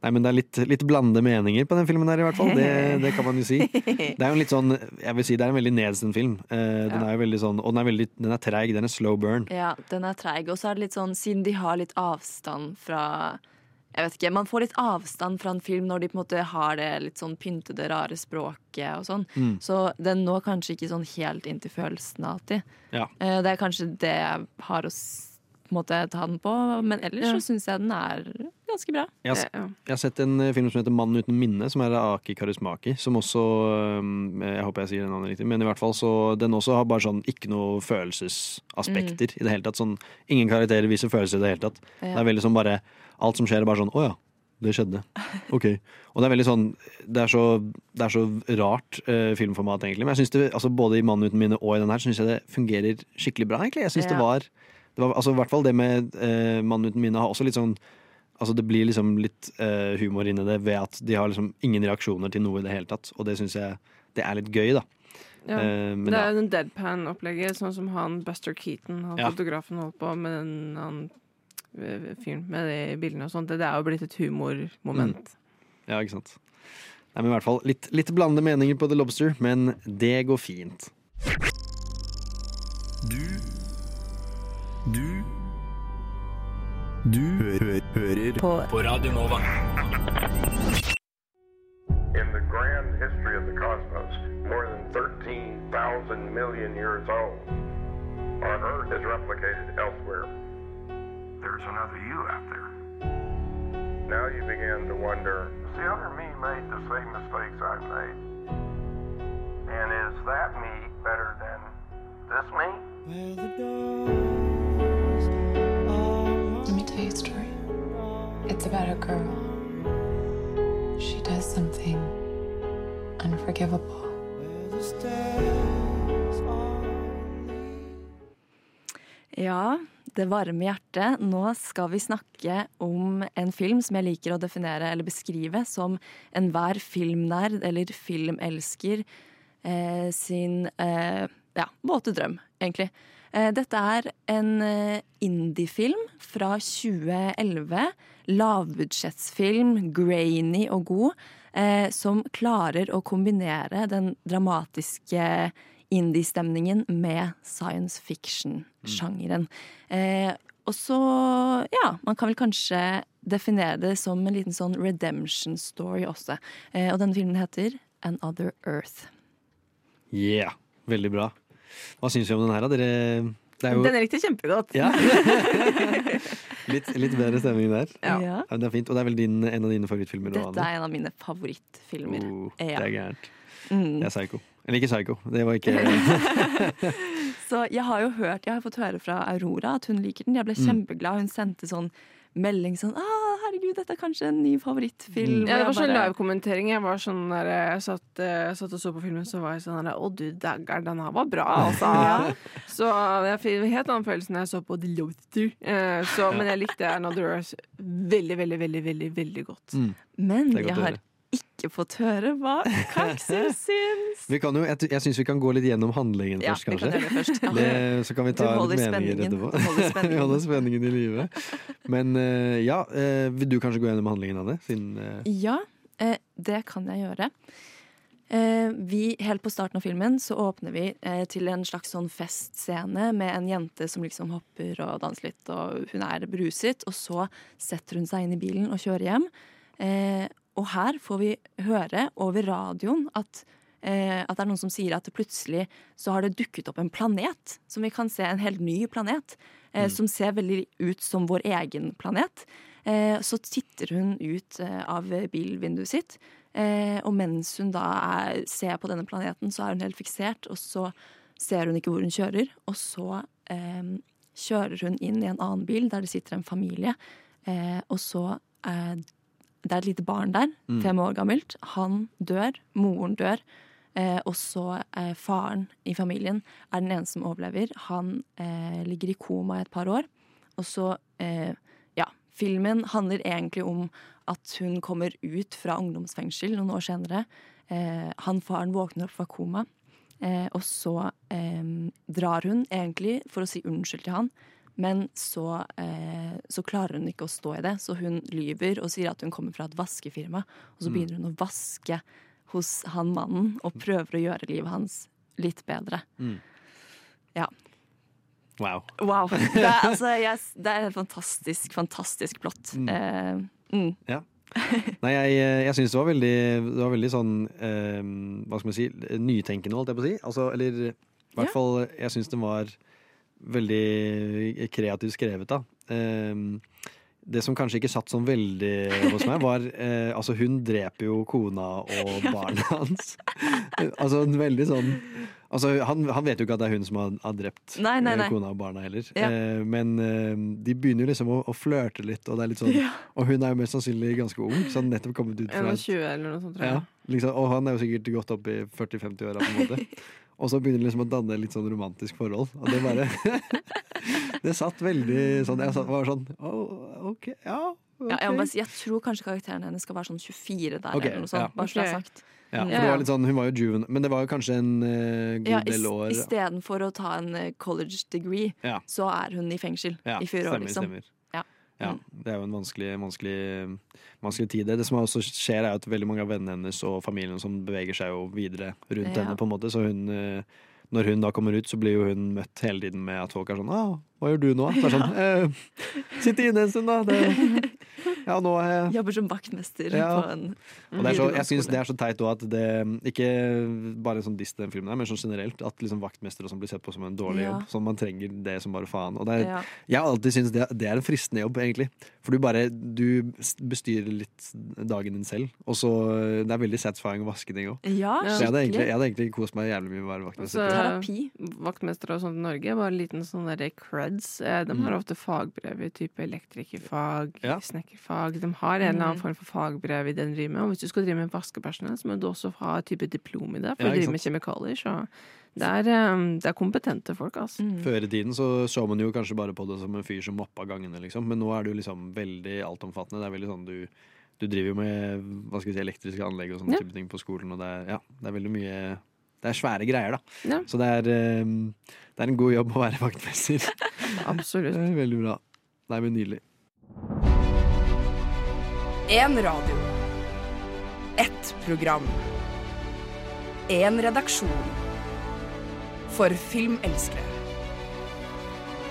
Nei, men det er litt, litt blandede meninger på den filmen her, i hvert fall. Det, det kan man jo si. Det er jo en litt sånn, jeg vil si det er en veldig nedstemt film. Eh, den er jo veldig sånn, og den er veldig, den er treig. Den er slow burn. Ja, den er treig. Og så er det litt sånn, siden de har litt avstand fra Jeg vet ikke, Man får litt avstand fra en film når de på en måte har det litt sånn pyntede, rare språket og sånn. Mm. Så den når kanskje ikke sånn helt inn til følelsene alltid. Ja. Eh, Det er kanskje det jeg har å s- på en måte ta den på, men ellers Ja. så syns jeg den er ganske bra. Jeg har, jeg har sett en eh, film som heter 'Mannen uten minne', som er av Aki Karismaki. Som også um, Jeg håper jeg sier det navnet riktig, men i hvert fall så den også har bare sånn ikke noe følelsesaspekter i det hele tatt. Sånn, ingen karakterer viser følelser i det hele tatt. Ja. Det er veldig sånn bare Alt som skjer, er bare sånn 'Å ja, det skjedde'. Ok. Og det er veldig sånn Det er så, det er så rart eh, filmformat, egentlig. Men jeg synes det, altså både i 'Mannen uten minne' og i den her, syns jeg det fungerer skikkelig bra, egentlig. Jeg synes det var det var, altså, I hvert fall det med eh, 'Mannen uten minne' har også litt sånn Altså Det blir liksom litt eh, humor inni det ved at de har liksom ingen reaksjoner til noe i det hele tatt. Og det syns jeg det er litt gøy, da. Ja. Eh, men det er jo den deadpan-opplegget, sånn som han Buster Keaton, han Ja. fotografen, holdt på med den han, eh, fyren med de bildene og sånt. Det, det er jo blitt et humormoment. Ja, ikke sant. Nei, men i hvert fall litt, litt blandede meninger på The Lobster, men det går fint. Du Du Du hø hø hører på, på Radio Nova. In the grand history of the cosmos, more than 13,000 million years old, our Earth is replicated elsewhere. There's another you out there. Now you begin to wonder, the other me made the same mistakes I've made. And is that me better than this me? A story. It's about a girl. She does something unforgivable. Ja, det varme hjertet. Nå skal vi snakke om en film som jeg liker å definere eller beskrive som enhver filmnerd eller filmelsker eh, sin eh, ja, våte drøm, egentlig. Eh, dette er en eh, indiefilm fra 2011. Lavbudsjettsfilm, grainy og god, eh, som klarer å kombinere den dramatiske indie-stemningen med science fiction-sjangeren. Og så, ja, man kan vel kanskje definere det som en liten sånn redemption story også. Og denne filmen heter Another Earth. Yeah, veldig bra. Hva syns vi om den her, da? Dere, det er jo Den likte jeg kjempegodt. Ja. litt, litt bedre stemning der. Ja. Ja, det er fint. Og det er vel din, en av dine favorittfilmer? Dette er en av mine favorittfilmer. Oh, det er gærent. Mm. Det er Psycho. Eller ikke Psycho. Det var ikke Så jeg har jo hørt, jeg har fått høre fra Aurora at hun liker den. Jeg ble Mm. kjempeglad. Hun sendte sånn melding sånn ah, 'Herregud, dette er kanskje en ny favorittfilm'. Ja, det var sånn livekommentering. Jeg var sånn der, jeg satt, eh, jeg satt og så på filmen, så var jeg sånn der, Å, du dagger, den her var bra, altså. Ja. Så jeg fikk en helt annen følelse når jeg så på The Loaster. Eh, men jeg likte Another Earth veldig, veldig, veldig, veldig, veldig godt. Mm. Men godt jeg har. Ikke fått høre hva Kaksel syns. Vi kan jo, jeg jeg syns vi kan gå litt gjennom handlingen Ja, først, vi kan kanskje. gjøre det først. Ja. Det, så kan vi ta litt meninger etterpå. Du holder spenningen. vi holder spenningen i live. Men eh, ja, eh, vil du kanskje gå gjennom handlingen av det? Siden, eh, Ja, eh, det kan jeg gjøre. Eh, vi, helt på starten av filmen så åpner vi til en slags sånn festscene med en jente som liksom hopper og danser litt, og hun er bruset. Og så setter hun seg inn i bilen og kjører hjem. Eh, og her får vi høre over radioen at, eh, at det er noen som sier at plutselig så har det dukket opp en planet. Som vi kan se, en helt ny planet. Eh, Mm. Som ser veldig ut som vår egen planet. Eh, så titter hun ut eh, av bilvinduet sitt, eh, og mens hun da er, ser på denne planeten, så er hun helt fiksert, og så ser hun ikke hvor hun kjører, og så eh, kjører hun inn i en annen bil der det sitter en familie, eh, og så eh, Det er et lite barn der, Mm. fem år gammelt. Han dør, moren dør. Eh, og så eh, faren i familien er den eneste som overlever. Han eh, ligger i koma i et par år. Og så, eh, ja, filmen handler egentlig om at hun kommer ut fra ungdomsfengsel noen år senere. Eh, han faren våkner opp fra koma, eh, og så eh, drar hun egentlig for å si unnskyld til han. Men så, eh, så klarer hun ikke å stå i det, så hun lyver og sier at hun kommer fra et vaskefirma. Og så Mm. begynner hun å vaske hos han mannen og prøver å gjøre livet hans litt bedre. Mm. Ja. Wow. Wow. Det er, altså, jeg, det er fantastisk, fantastisk plott. Mm. Eh, mm. Ja. Nei, jeg, jeg syns det var veldig Det var veldig sånn eh, Hva skal man si nytenkende, holdt jeg på å si. Altså, eller i hvert Ja. fall Jeg syns den var veldig kreativt skrevet, da. Eh, det som kanskje ikke satt sånn veldig hos meg, var eh, Altså, hun dreper jo kona og barnet hans. altså en veldig sånn Altså, han, han vet jo ikke at det er hun som har, har drept Nei, nei, eh, nei. kona og barna heller. Ja. Eh, men eh, de begynner jo liksom å, å flørte litt, og det er litt sånn Ja. Og hun er jo mest sannsynlig ganske ung, så han nettopp kommet ut fra 20 eller noe sånt, tror jeg. ja, liksom, Og han er jo sikkert godt opp i 40-50-åra, på en måte. Og så begynner det liksom å danne litt sånn romantisk forhold. Og det bare Det satt veldig sånn Jeg satt, var sånn oh, OK, ja. Okay. Ja, jeg, si, jeg tror kanskje karakteren hennes skal være sånn 24 der, okay, eller noe sånt. ja. Bare så det er sagt. Ja, for det var litt sånn, Hun var jo juven, men det var jo kanskje en uh, god Ja, del år Istedenfor å ta en eh, college degree, så er hun i fengsel i fire år, liksom. stemmer. Ja. Ja, det er jo en vanskelig, vanskelig, vanskelig tid. Det som også skjer, er at veldig mange av vennene hennes og familien som beveger seg jo videre rundt Ja. henne, på en måte. Så hun eh, Når hun da kommer ut, så blir jo hun møtt hele tiden med at folk er sånn ah, 'Hva gjør du nå?' Så er sånn eh, sitter inne en stund, da'. Det, ja, nå er jeg Jobber som vaktmester Ja. på en og det er så, videregående jeg syns det er så teit òg at det Ikke bare sånn diss den filmen, men sånn generelt. At liksom vaktmester og sånn blir sett på som en dårlig Ja. jobb. Sånn Man trenger det som bare faen. Og det er, Ja. Jeg har alltid syntes det, det er en fristende jobb, egentlig. For du bare Du bestyrer litt dagen din selv. Og så Det er veldig satisfying å vaske ting òg. Ja, Så jeg hadde, egentlig, jeg hadde egentlig kost meg jævlig mye med å være vaktmester. Så, Terapi. jeg. Vaktmestere og sånt i Norge, bare en liten sånn derre creds. Eh, De har Mm. ofte fagbrev i type elektrikerfag, Ja. snekkerfag. De har en eller annen Mm. form for fagbrev i den de driver med. Og hvis du skal drive med vaskepersonell, så må du også ha et type diplom i det, for Ja, å drive med kjemikalier. Så det er, eh, det er kompetente folk, altså. Mm. Før i tiden så så man jo kanskje bare på det som en fyr som moppa gangene, liksom. Men nå er det jo liksom veldig altomfattende. Det er veldig sånn du Du driver jo med hva skal vi si, elektriske anlegg og sånne Ja. type ting på skolen, og det er, ja, det er veldig mye Det er svære greier, da. Ja. Så det er, eh, det er en god jobb å være vaktmester. Absolutt. Det er veldig bra. Nei, men nydelig. En radio. Ett program. En redaksjon. For filmelskere.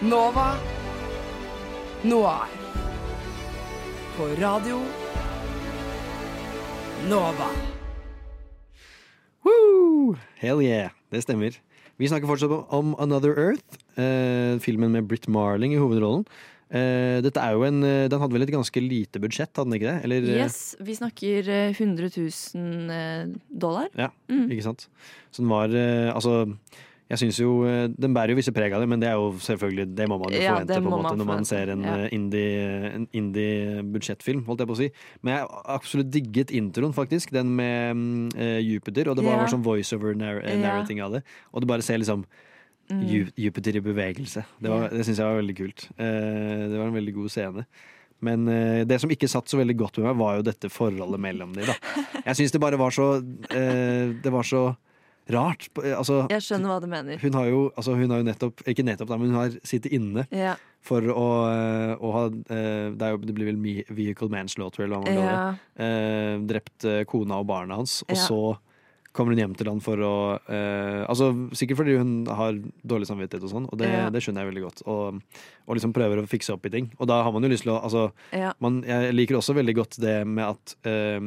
Nova Noir. På radio Nova. Woo! Hell yeah, det stemmer. Vi snakker fortsatt om- Another Earth, eh, filmen med Britt Marling i hovedrollen. Eh, dette er jo en, eh, Den hadde vel et ganske lite budsjett, hadde den ikke det? Eller, eh, Yes, vi snakker eh, 100 000 eh, dollar. Ja, Mm. ikke sant. Så den var eh, Altså, jeg synes jo eh, Den bærer jo visse preg av det, men det er jo selvfølgelig Det må man jo forvente ja, på en måte når man ser en ja. eh, indie- indie-budsjettfilm, holdt jeg på å si. Men jeg absolutt digget introen, faktisk. Den med eh, Jupiter. Og det var, Ja. var sånn voiceover-narrating Ja. av det. Og du bare ser liksom Mm. Jupiter i bevegelse. Det, var- det syns jeg var veldig kult. Uh, det var en veldig god scene. Men uh, det som ikke satt så veldig godt med meg, var jo dette forholdet mellom de da. Jeg syns det bare var så uh, Det var så rart. Altså, Jeg skjønner hva du mener. hun har jo, altså, hun har jo nettopp Ikke nettopp, da, men hun har sittet inne Ja. for å, eh, å ha eh, det, er jo, det blir vel vehicle manslaughter, eller hva man kaller det. Eh, drept eh, kona og barna hans, og Ja. så kommer hun hjem til han for å eh, Altså Sikkert fordi hun har dårlig samvittighet og sånn, og det, Ja. det skjønner jeg veldig godt. Og, og liksom prøver å fikse opp i ting. Og da har man jo lyst til å Altså, Ja. man, jeg liker også veldig godt det med at eh,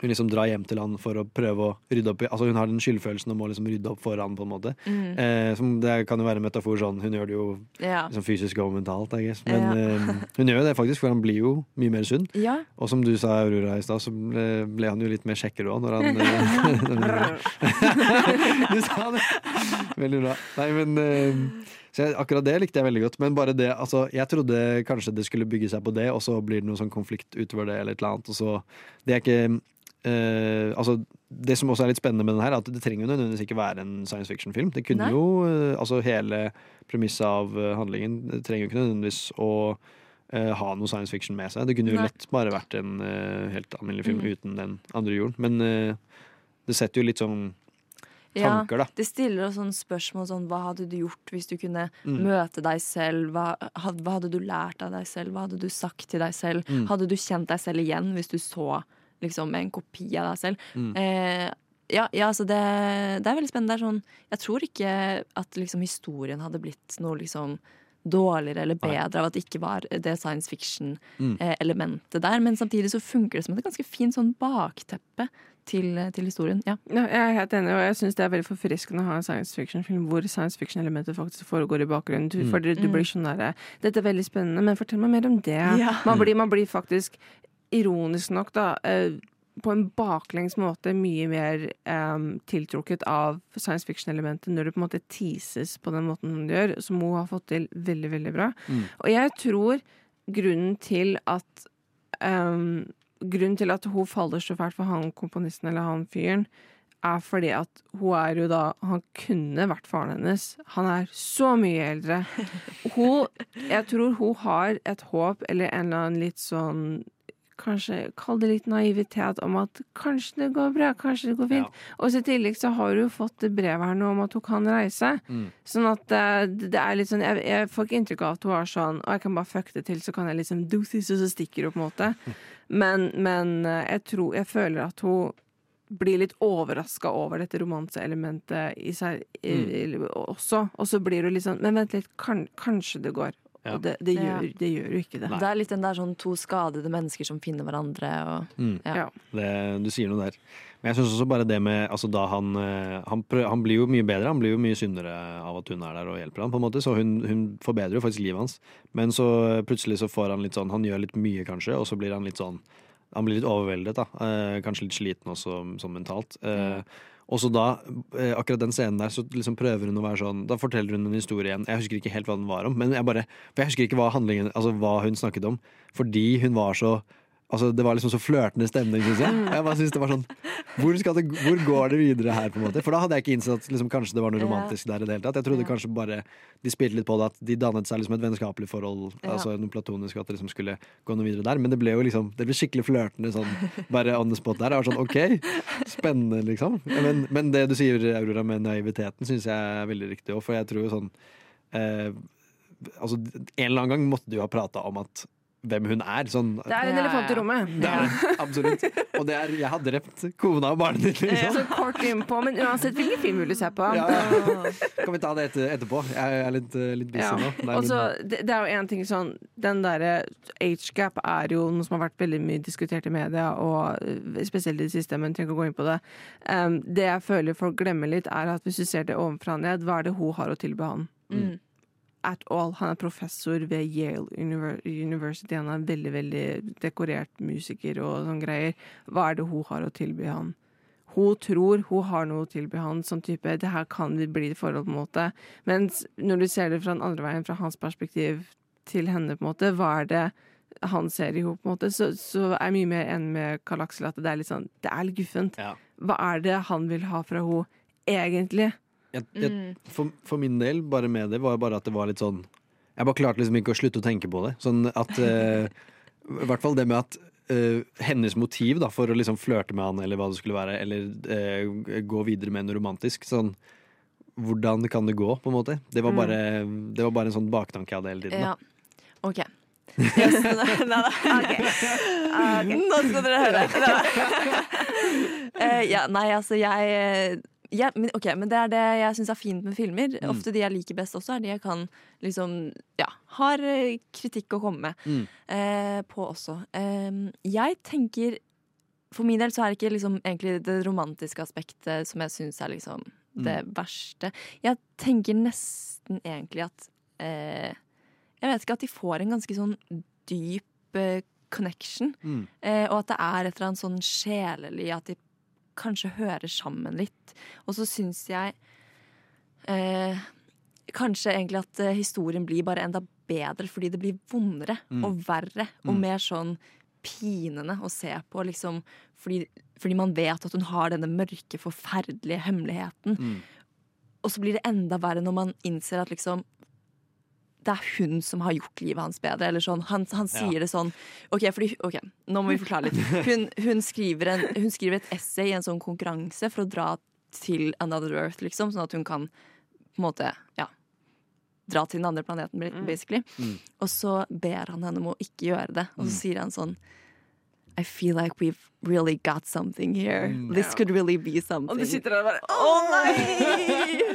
hun liksom drar hjem til han for å prøve å rydde opp i Altså Hun har den skyldfølelsen og må liksom rydde opp for han, på en måte. Mm. Eh, som det kan jo være en metafor sånn. Hun gjør det jo Ja. liksom fysisk og mentalt, I guess. Men Ja. eh, hun gjør jo det faktisk, for han blir jo mye mer sunn. Ja. Og som du sa, Aurora, i stad, så ble, ble han jo litt mer kjekkere òg, når han eh, Du sa det! Veldig bra. Nei, men eh, Så jeg, akkurat det likte jeg veldig godt. Men bare det, altså, jeg trodde kanskje det skulle bygge seg på det, og så blir det noe sånn konflikt utover det, eller et eller annet. Og så, det er ikke eh, altså, det som også er litt spennende med den her, er at det trenger jo nødvendigvis ikke være en science fiction-film. Det kunne Nei. jo, uh, altså Hele premisset av uh, handlingen det trenger jo ikke nødvendigvis å ha noe science fiction med seg. Det kunne jo Nei. lett bare vært en helt alminnelig film Mm. uten den andre jorden. Men det setter jo litt sånn tanker, da. Ja, det stiller oss sånn spørsmål sånn Hva hadde du gjort hvis du kunne Mm. møte deg selv? Hva, had, hva hadde du lært av deg selv? Hva hadde du sagt til deg selv? Mm. Hadde du kjent deg selv igjen hvis du så liksom en kopi av deg selv? Mm. Eh, ja, ja, altså det, det er veldig spennende. Det er sånn, jeg tror ikke at liksom historien hadde blitt noe liksom dårligere eller Nei. bedre av at det ikke var det science Mm. fiction-elementet der. Men samtidig så funker det som et ganske fint sånn bakteppe til, til historien. Ja. Ja, jeg er helt enig, og jeg syns det er veldig forfriskende å ha en science fiction-film hvor science fiction-elementet faktisk foregår i bakgrunnen. Du, Mm. for du, du blir sånn der Dette er veldig spennende, men fortell meg mer om det. Ja. Man, blir, man blir faktisk, ironisk nok, da, eh, på en baklengs måte mye mer um, tiltrukket av science fiction-elementet når det på en måte teases på den måten hun gjør, som hun har fått til veldig, veldig bra. Mm. Og jeg tror grunnen til at um, Grunnen til at hun faller så fælt for han komponisten eller han fyren, er fordi at hun er jo da Han kunne vært faren hennes. Han er så mye eldre. Hun Jeg tror hun har et håp eller en eller annen litt sånn Kanskje kall det litt naivitet om at kanskje det går bra, kanskje det går fint. Og så i tillegg så har hun jo fått brev her nå om at hun kan reise. Mm. Sånn at eh, det, det er litt sånn jeg, jeg får ikke inntrykk av at hun har sånn Og jeg kan bare fucke det til, så kan jeg liksom do this, og så stikker hun, på en måte. Men, men eh, jeg tror Jeg føler at hun blir litt overraska over dette romanseelementet i seg i, også. Og så blir hun litt sånn Men vent litt, kan, kanskje det går. Ja. Og det, det, gjør, det gjør jo ikke det. Det er litt den der sånn to skadede mennesker som finner hverandre. Og, Mm. ja. Det, du sier noe der. Men jeg syns også bare det med altså da han, eh, han, prøv, han blir jo mye bedre. Han blir jo mye syndere av at hun er der og hjelper ham, på en måte Så hun, hun forbedrer jo faktisk livet hans. Men så plutselig så får han litt sånn Han gjør litt mye, kanskje, og så blir han litt sånn Han blir litt overveldet, da. Eh, kanskje litt sliten også, sånn mentalt. Eh, og så da, eh, akkurat den scenen der, så liksom prøver hun å være sånn Da forteller hun en historie igjen. Jeg husker ikke helt hva den var om, men jeg bare For jeg husker ikke hva handlingen Altså hva hun snakket om. Fordi hun var så Altså, det var liksom så flørtende stemning, syns jeg. Jeg bare synes det var sånn hvor, skal det, hvor går det videre her, på en måte? For da hadde jeg ikke innsett at liksom, kanskje det var noe romantisk der i det hele tatt. Jeg trodde kanskje bare de spilte litt på det, at de dannet seg liksom et vennskapelig forhold, Ja. altså noe platonisk, at det liksom skulle gå noe videre der. Men det ble jo liksom Det ble skikkelig flørtende sånn, bare on the spot der. Jeg var sånn OK, spennende, liksom. Men, men det du sier, Aurora, med naiviteten, syns jeg er veldig riktig òg, for jeg tror jo sånn eh, Altså, en eller annen gang måtte du ha prata om at hvem hun er. Sånn, Det er en Ja, elefant i rommet. det er absolutt. Og det er, jeg har drept kona og barnet ditt, liksom. Så kort innpå, men uansett hvilken film vil du se på? Ja, ja. Kan vi ta det etter, etterpå? Jeg er litt, eh, litt busy Ja. nå. Nei, Og så, men- det, det er jo en ting sånn Den derre age-gap er jo noe som har vært veldig mye diskutert i media, og eh, spesielt i det siste, men trenger ikke å gå inn på det. Um, det jeg føler folk glemmer litt, er at hvis du ser det ovenfra og ned, hva er det hun har å tilby han? Mm. At all. Han er professor ved Yale University. Han er en veldig, veldig dekorert musiker og sånne greier. Hva er det hun har å tilby han? Hun tror hun har noe å tilby han, sånn type 'det her kan vi bli i forhold', på en måte. Mens når du ser det fra den andre veien, fra hans perspektiv til henne, på en måte, hva er det han ser i henne, på en måte, så, så er jeg mye mer enig med Karl Aksel at det er litt sånn, det er litt guffent. Ja. Hva er det han vil ha fra henne, egentlig? Jeg, jeg, for, for min del, bare med det, var bare at det var litt sånn Jeg bare klarte liksom ikke å slutte å tenke på det. Sånn at uh, I hvert fall det med at uh, hennes motiv da, for å liksom flørte med han, eller hva det skulle være, eller uh, gå videre med noe romantisk sånn Hvordan kan det gå, på en måte? Det var Mm. bare, det var bare en sånn baktanke jeg hadde hele tiden. Ja. OK. Yes, nei, da. Okay. Okay. Nå skal dere høre. Uh, ja, nei, altså, jeg ja, men, ok, men det er det jeg syns er fint med filmer. Mm. Ofte de jeg liker best også, er de jeg kan liksom Ja, har eh, kritikk å komme med Mm. eh, på også. Eh, jeg tenker For min del så er det ikke liksom egentlig det romantiske aspektet som jeg syns er liksom det verste. Jeg tenker nesten egentlig at eh, Jeg vet ikke at de får en ganske sånn dyp eh, connection. Mm. Eh, og at det er et eller annet sånn sjelelig at de kanskje hører sammen litt. Og så syns jeg eh, kanskje egentlig at eh, historien blir bare enda bedre fordi det blir vondere Mm. og verre og Mm. mer sånn pinende å se på, liksom. Fordi, fordi man vet at hun har denne mørke, forferdelige hemmeligheten. Mm. Og så blir det enda verre når man innser at liksom det er hun som har gjort livet hans bedre. Eller sånn. han, han sier Ja. det sånn OK, fordi, ok, nå må vi forklare litt. Hun, hun, skriver en, hun skriver et essay i en sånn konkurranse for å dra til Another Earth, liksom, sånn at hun kan på en måte ja, dra til den andre planeten, basically. Mm. Og så ber han henne om å ikke gjøre det, og så Mm. sier han sånn I feel like we've really got something here. Mm. This could really be something. Og du sitter der og bare Å nei!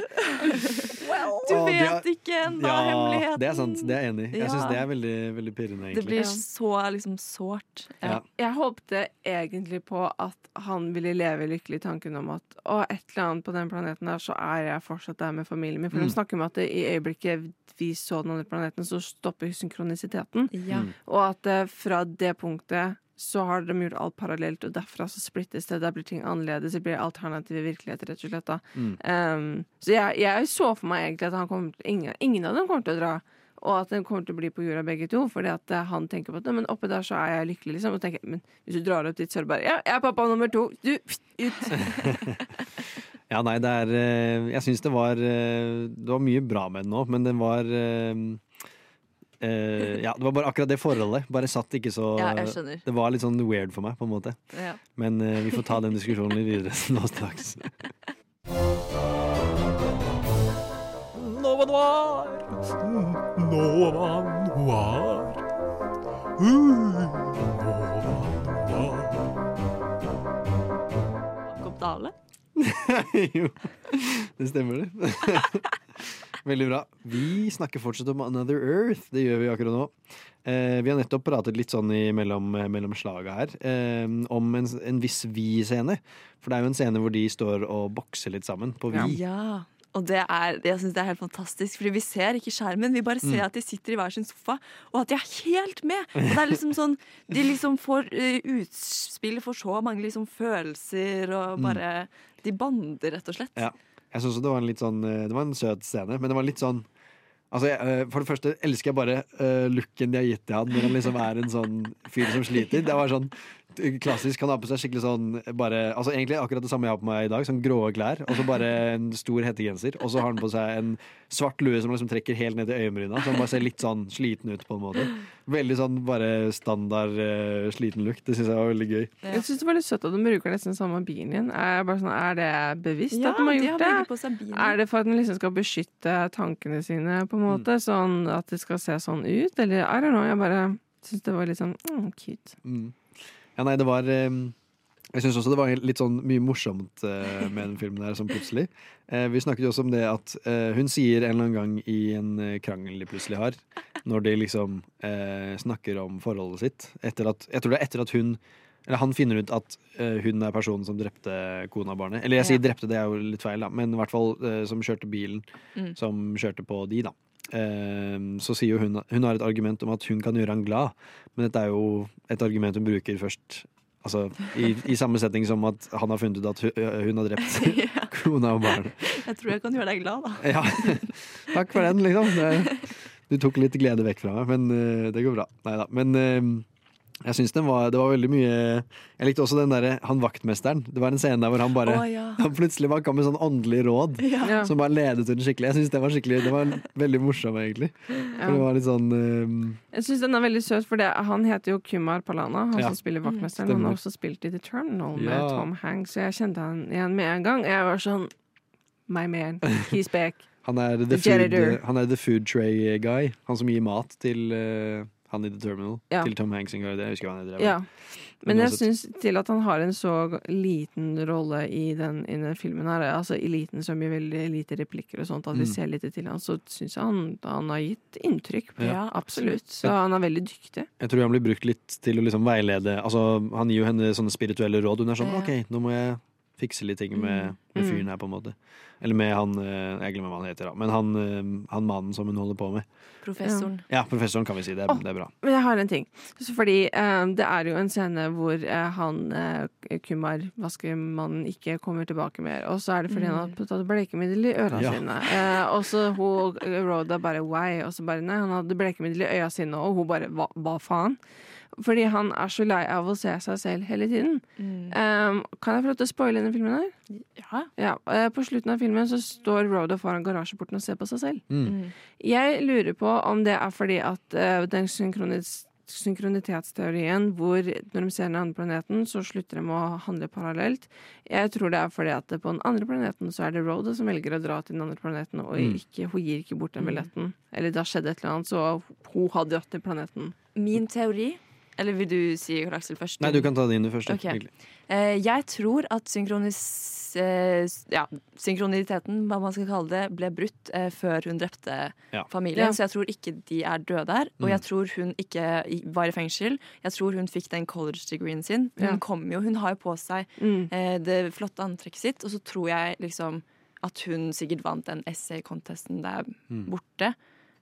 Du Å, de vet har- ikke ennå Ja, hemmeligheten. det er sant. Det er jeg enig i. Jeg Ja. syns det er veldig, veldig pirrende, egentlig. Det blir så liksom sårt. Ja. Jeg håpte egentlig på at han ville leve lykkelig i tanken om at å, et eller annet på den planeten der, så er jeg fortsatt der med familien min. For Mm. de snakker om at det, i øyeblikket vi så den andre planeten, så stopper synkronisiteten. Ja. Mm. Og at eh, fra det punktet så har de gjort alt parallelt, og derfra så splittes det. Der blir ting annerledes. Det blir alternative virkeligheter, rett og slett. da. Mm. Um, så jeg, jeg så for meg egentlig at han kommer til, ingen, ingen av dem kommer til å dra. Og at de kommer til å bli på jorda begge to. Fordi at eh, han tenker på at men oppe der så er jeg lykkelig. liksom Og tenker, men hvis du drar opp dit, så er det bare Ja, jeg er pappa nummer to. Du, ut. Ja, nei, det er eh, Jeg syns det var eh, Det var mye bra med den nå, men den var eh, eh, Ja, det var bare akkurat det forholdet. Bare satt ikke så Ja. Det var litt sånn weird for meg, på en måte. Ja. Men uh, vi får ta den diskusjonen litt videre nå straks. Nova Noir. Nova Noir. Jakob Dale. jo, det stemmer det. Veldig bra. Vi snakker fortsatt om Another Earth. Det gjør vi akkurat nå. Eh, vi har nettopp pratet litt sånn i mellom, mellom slaga her eh, om en, en viss vi-scene. For det er jo en scene hvor de står og bokser litt sammen på vi. Ja. Og det er, jeg synes det er helt fantastisk, Fordi vi ser ikke skjermen. Vi bare ser Mm. at de sitter i hver sin sofa, og at de er helt med! Og det er liksom sånn De liksom får uh, utspill for så mange liksom følelser, og Mm. bare De bander, rett og slett. Ja. Jeg synes det var en litt sånn eh, Det var en søt scene, men det var litt sånn Altså, jeg, eh, For det første elsker jeg bare uh, looken de har gitt til han når han liksom er en sånn fyr som sliter. Det var sånn klassisk. Han har på seg skikkelig sånn bare Altså egentlig akkurat det samme jeg har på meg i dag. Sånn grå klær, og så bare en stor hettegenser. Og så har han på seg en svart lue som liksom trekker helt ned til øyenbryna. Så han bare ser litt sånn sliten ut, på en måte. Veldig sånn bare standard uh, sliten look. Det syns jeg var veldig gøy. Jeg syns det var litt søtt at de bruker nesten samme bilen igjen. Er, bare sånn, er det bevisst Ja, at de har gjort de har det? på seg bilen. Er det for at den liksom skal beskytte tankene sine, på en måte? Sånn at det skal se sånn ut? Eller I don't know. Jeg bare syns det var litt sånn mm, cute. Mm. Ja, nei, det var eh, Jeg syns også det var litt sånn mye morsomt eh, med den filmen her, sånn plutselig. Eh, vi snakket jo også om det at eh, hun sier en eller annen gang i en krangel de plutselig har, når de liksom snakker om forholdet sitt etter at, Jeg tror det er etter at hun eller han finner ut at uh, hun er personen som drepte kona og barnet. Eller jeg sier Ja. drepte, det er jo litt feil, da, men i hvert fall uh, som kjørte bilen. Mm. Som kjørte på de, da. Eh, så sier jo hun Hun har et argument om at hun kan gjøre han glad, men dette er jo et argument hun bruker først Altså i, i samme setting som at han har funnet ut at hun, hun har drept kona og barn. Jeg tror jeg kan gjøre deg glad, da. Ja, takk for den, liksom. Det, du tok litt glede vekk fra meg, men eh, det går bra. Nei da. Men eh, jeg syns den det var veldig mye Jeg likte også den derre han vaktmesteren. Det var en scene der hvor han bare oh, ja. Han plutselig bare kom med sånn åndelig råd Ja. som bare ledet hun skikkelig. Jeg syns det var skikkelig Det var veldig morsom, egentlig. For det var litt sånn um... Jeg syns den er veldig søt, for det, han heter jo Kumar Palana, han Ja. som spiller vaktmesteren. Stemmer. Han har også spilt i The Terminal med Ja. Tom Hanks, så jeg kjente han igjen med en gang. Jeg var sånn My man, he's back. Han er the, The food, han er the food tray guy. Han som gir mat til eh, han i The Terminal. Ja. Til Tom Hanks sin karakter. Jeg husker hva han heter. Ja. Men jeg uansett. syns til at han har en så liten rolle i den, i den filmen her, altså i liten så mye veldig lite replikker og sånt, at vi Mm. ser litt til han, så syns jeg han, han har gitt inntrykk. Ja. absolutt. Så han er veldig dyktig. Jeg tror han blir brukt litt til å liksom veilede Altså Han gir jo henne sånne spirituelle råd. Hun er sånn. OK, nå må jeg fikse litt ting med, Mm. med Mm. fyren her, på en måte. Eller med han eh, Jeg glemmer hva han heter, da. Men han, eh, han mannen som hun holder på med. Professoren. Ja, professoren kan vi si. Det er, Åh. det er bra. Men jeg har en ting. Fordi um, det er jo en scene hvor uh, han uh, Kumar, vaskemannen, ikke kommer tilbake mer. Og så er det fordi han har puttet blekemiddel i øra Ja. sine. Uh, og så hun Roda bare why? Og så bare nei, han hadde blekemiddel i øya sine, og hun bare hva, hva faen? Fordi han er så lei av å se seg selv hele tiden. Um, kan jeg få lov til å spoile denne filmen her? Ja. Ja, eh, På slutten av filmen så står Rhoda foran garasjeporten og ser på seg selv. Mm. Jeg lurer på om det er fordi at uh, den synkronis synkronitetetsteorien hvor når de ser den andre planeten, så slutter de å handle parallelt. Jeg tror det er fordi at på den andre planeten så er det Rhoda som velger å dra til den andre planeten, og Mm. ikke, hun gir ikke bort den billetten. Eller det har skjedd et eller annet, så hun har dratt til planeten. Min teori Eller vil du si Karl Aksel først? Nei, du kan ta det inn du først. Okay. Eh, jeg tror at synkronis, eh, ja, synkroniteten, hva man skal kalle det, ble brutt eh, før hun drepte Ja. familien. Ja. Så jeg tror ikke de er døde her. Og Mm. jeg tror hun ikke var i fengsel. Jeg tror hun fikk den college-degreen sin. Hun Ja. kom jo, hun har jo på seg Mm. eh, det flotte antrekket sitt, og så tror jeg liksom at hun sikkert vant den essay-contesten der Mm. borte.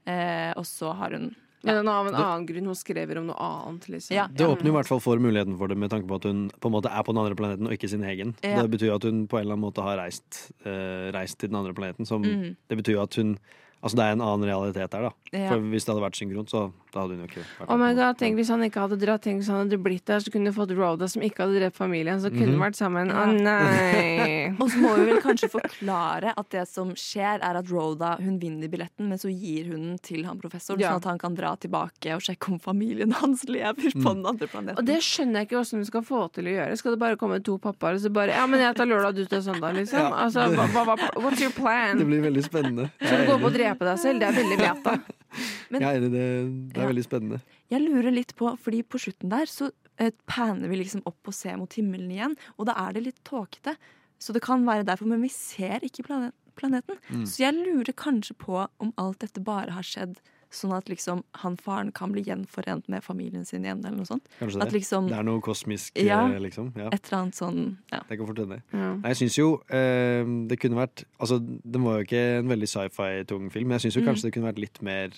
Eh, og så har hun Men av en annen grunn, hun skriver om noe annet, liksom. Ja. Det åpner i hvert fall for muligheten for det, med tanke på at hun på en måte er på den andre planeten og ikke sin egen. Ja. Det betyr jo at hun på en eller annen måte har reist, uh, reist til den andre planeten. Som, mm. Det betyr jo at hun Altså det er en annen realitet der, da. Ja. For hvis det hadde vært synkront, så da hadde hun jo ikke vært Oh my god, tenk hvis han ikke hadde dratt Tenk hvis han hadde blitt der, så kunne du fått Rhoda som ikke hadde drept familien. Så kunne mm -hmm. vært sammen. Å Ja. nei! Og så må vi vel kanskje forklare at det som skjer, er at Rhoda hun vinner billetten, men så gir hun den til han professoren, Ja. sånn at han kan dra tilbake og sjekke om familien hans lever på Mm. den andre planeten. Og det skjønner jeg ikke hvordan du skal få til å gjøre. Skal det bare komme to pappaer og så bare Ja, men jeg tar lørdag, du tar søndag, liksom? Ja, Altså, hva, hva, what's your Det blir veldig spennende. Skal du gå opp drepe deg selv? Det er veldig meta. Men- Jeg er enig, det, det er Ja. veldig spennende. Jeg lurer litt på, fordi på slutten der så eh, panner vi liksom opp og ser mot himmelen igjen, og da er det litt tåkete. Så det kan være derfor, men vi ser ikke planet, planeten. Mm. Så jeg lurer kanskje på om alt dette bare har skjedd sånn at liksom han faren kan bli gjenforent med familien sin igjen, eller noe sånt. Kanskje At det. liksom Det er noe kosmisk, Ja. eh, liksom. Ja. et eller annet sånn ja. Det kan fort hende. Ja. Nei, Jeg syns jo eh, det kunne vært Altså, den var jo ikke en veldig sci-fi-tung film, men jeg syns jo Mm. kanskje det kunne vært litt mer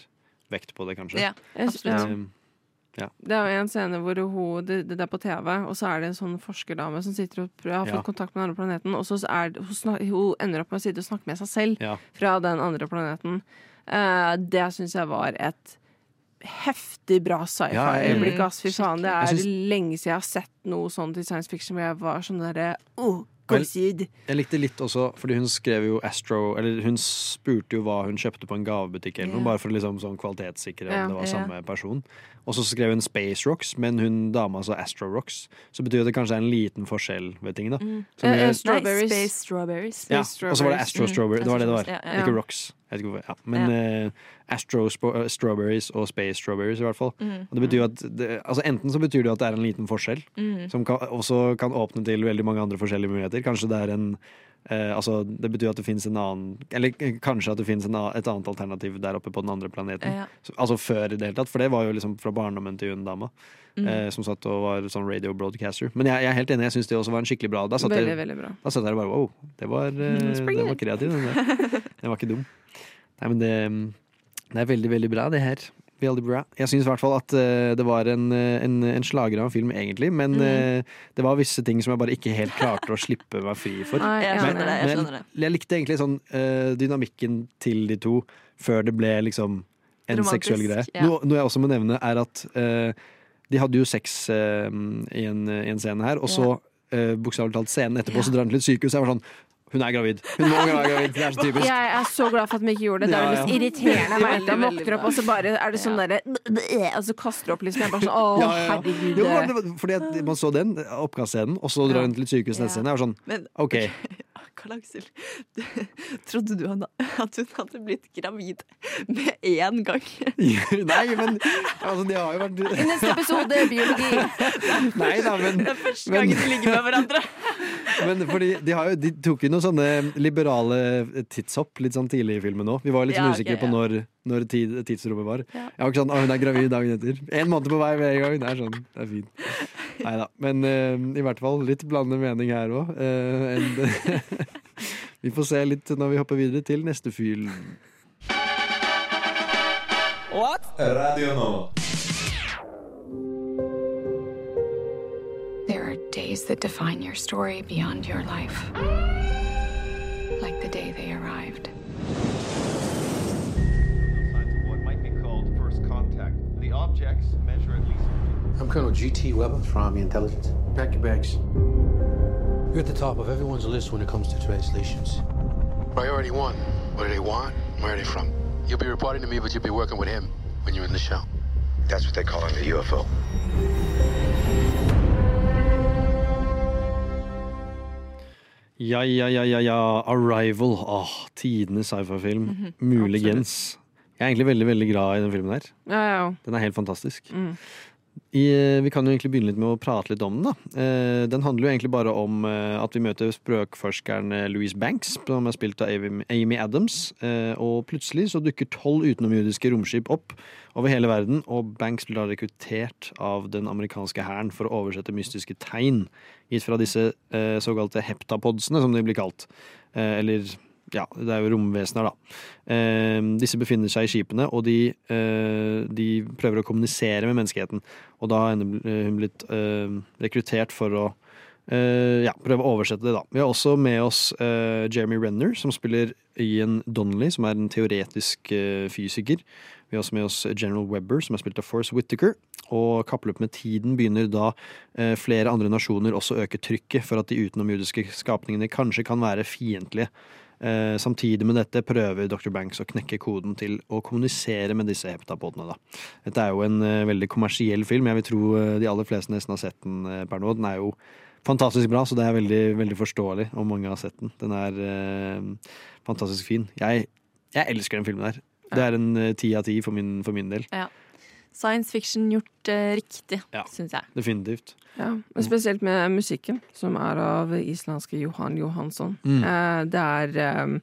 vekt på det, kanskje. Ja, absolutt. Um, ja. Det er jo en scene hvor hun, det, det er på TV, og så er det en sånn forskerdame som sitter og prøver, har Ja. fått kontakt med den andre planeten, og så er hun, snak, hun ender opp med å sitte og snakke med seg selv ja. fra den andre planeten. Eh, det syns jeg var et heftig bra sci-fi-øyeblikk. Ja. Fy faen, det er lenge siden jeg har sett noe sånt i science fiction hvor jeg var sånn derre oh, Gåsehud. Jeg likte litt også, fordi hun skrev jo Astro Eller hun spurte jo hva hun kjøpte på en gavebutikk, eller noe, Ja. bare for å liksom sånn kvalitetssikre Ja. om det var Ja. samme person. Og så skrev hun Space Rocks, men hun dama sa Astro Rocks. Så betyr det kanskje er en liten forskjell ved ting, da. Mm. Uh, uh, Strawberries. Nei, Space Strawberries. ja, og så var det Astro Mm, Strawberry. Det var det det var. Ja, ja. Ikke Rocks. Jeg vet ikke hvorfor. Ja. Men eh, Astro eh, Strawberries og Space Strawberries, i hvert fall. Mm. Og det betyr at det, altså Enten så betyr det at det er en liten forskjell, Mm. som kan, også kan åpne til veldig mange andre forskjellige muligheter. Kanskje det er en eh, altså Det betyr at det finnes en annen Eller kanskje at det finnes et annet alternativ der oppe på den andre planeten. Ja. Så, altså før i det hele tatt, for det var jo liksom fra barndommen til hun dama. Mm. Eh, som satt og var sånn radio broadcaster. Men jeg, jeg er helt enig, jeg syns det også var en skikkelig bra. Da satt Veldig, jeg, veldig bra. da satt jeg bare wow, det var, eh, Det den var kreativ, den der. Den var ikke dum. Nei, men det, det er veldig, veldig bra, det her. Veldig bra. Jeg syns i hvert fall at uh, det var en, eh, en, en slager av en film, egentlig. Men Mm. uh, det var visse ting som jeg bare ikke helt klarte å slippe meg fri for. Nei, Jeg ja, skjønner det. Jeg Men skjønner det. jeg likte egentlig sånn uh, dynamikken til de to før det ble liksom en Romantisk, seksuell greie. ja. Noe, noe jeg også må nevne, er at de hadde jo sex i, en, i en scene her, og så uh, bokstavelig talt scenen etterpå Ja. så drar han til et sykehus. Jeg var sånn Hun er gravid! Hun må være gravid! Det er så typisk. Jeg er så glad for at vi ikke gjorde det. Det er Ja, ja. irriterende å merke Jeg våkner opp, og så bare er det sånn derre Og så kaster du opp liksom. Jeg bare sånn Å, Ja, ja, ja. herregud. Jo, men det var- fordi at man så den oppkastscenen, og så drar hun til sykehuset sykehus Ja. neste scene. Jeg var sånn OK. Karl Aksel, trodde du han, at hun hadde blitt gravid med én gang? Nei, men altså, det har jo vært I neste episode biologi. Nei da, men Det er første Men- de ligger med hverandre. Men fordi de, har jo, de tok jo noen sånne liberale tidshopp litt sånn tidlig i filmen òg. Vi var litt Ja, okay, usikre på ja. når, når tid, tidsrommet var. Ja. Jeg var ikke sånn 'Å, hun er gravid dagen etter'. En måned på vei med en gang. Det er sånn, det er fint. Nei da. Men uh, i hvert fall litt blandet mening her òg. vi får se litt når vi hopper videre til neste fyl. What? Radio nå. There are days that define your story beyond your life. Measure at least. I'm Colonel G.T. Weber from Army Intelligence. Pack your bags. You're at the top of everyone's list when it comes to translations. Priority one. What do they want? Where are they from? You'll be reporting to me, but you'll be working with him when you're in the show. That's what they call in the UFO. Ja, ja, ja, ja, ja. Arrival. Åh, tidenes sci-fi-film. Mhm, Muligens. Jeg er egentlig veldig veldig glad i den filmen her. Ja, ja, ja. Den er helt fantastisk. Mm. I, eh, vi kan jo egentlig begynne litt med å prate litt om den. da. Eh, den handler jo egentlig bare om eh, at vi møter språkforskeren eh, Louise Banks, som er spilt av Amy- Adams. Eh, og plutselig så dukker tolv utenomjordiske romskip opp over hele verden, og Banks blir da rekruttert av den amerikanske hæren for å oversette mystiske tegn gitt fra disse eh, såkalte heptapodsene, som de blir kalt. Eh, eller ja, det er jo romvesener, da. Eh, disse befinner seg i skipene, og de, eh, de prøver å kommunisere med menneskeheten. Og da har hun blitt eh, rekruttert for å eh, ja, prøve å oversette det, da. Vi har også med oss eh, Jeremy Renner, som spiller Ian Donnelly, som er en teoretisk eh, fysiker. Vi har også med oss General Webber, som er spilt av Force Whittaker. Og kappløpet med tiden begynner da eh, flere andre nasjoner også øker trykket for at de utenomjudiske skapningene kanskje kan være fiendtlige. Eh, samtidig med dette prøver Dr. Banks å knekke koden til å kommunisere med disse heptapodene. Da. Dette er jo en eh, veldig kommersiell film. Jeg vil tro eh, de aller fleste nesten har sett den per nå. Den er jo fantastisk bra, så det er veldig, veldig forståelig om mange har sett den. Den er eh, fantastisk fin. Jeg, jeg elsker den filmen her. Det er en ti av ti for min, for min del. Ja. Science fiction gjort eh, riktig, Ja. syns jeg. Definitivt. Ja, men spesielt med musikken, som er av islandske Johan Johansson. Mm. Eh, det er um,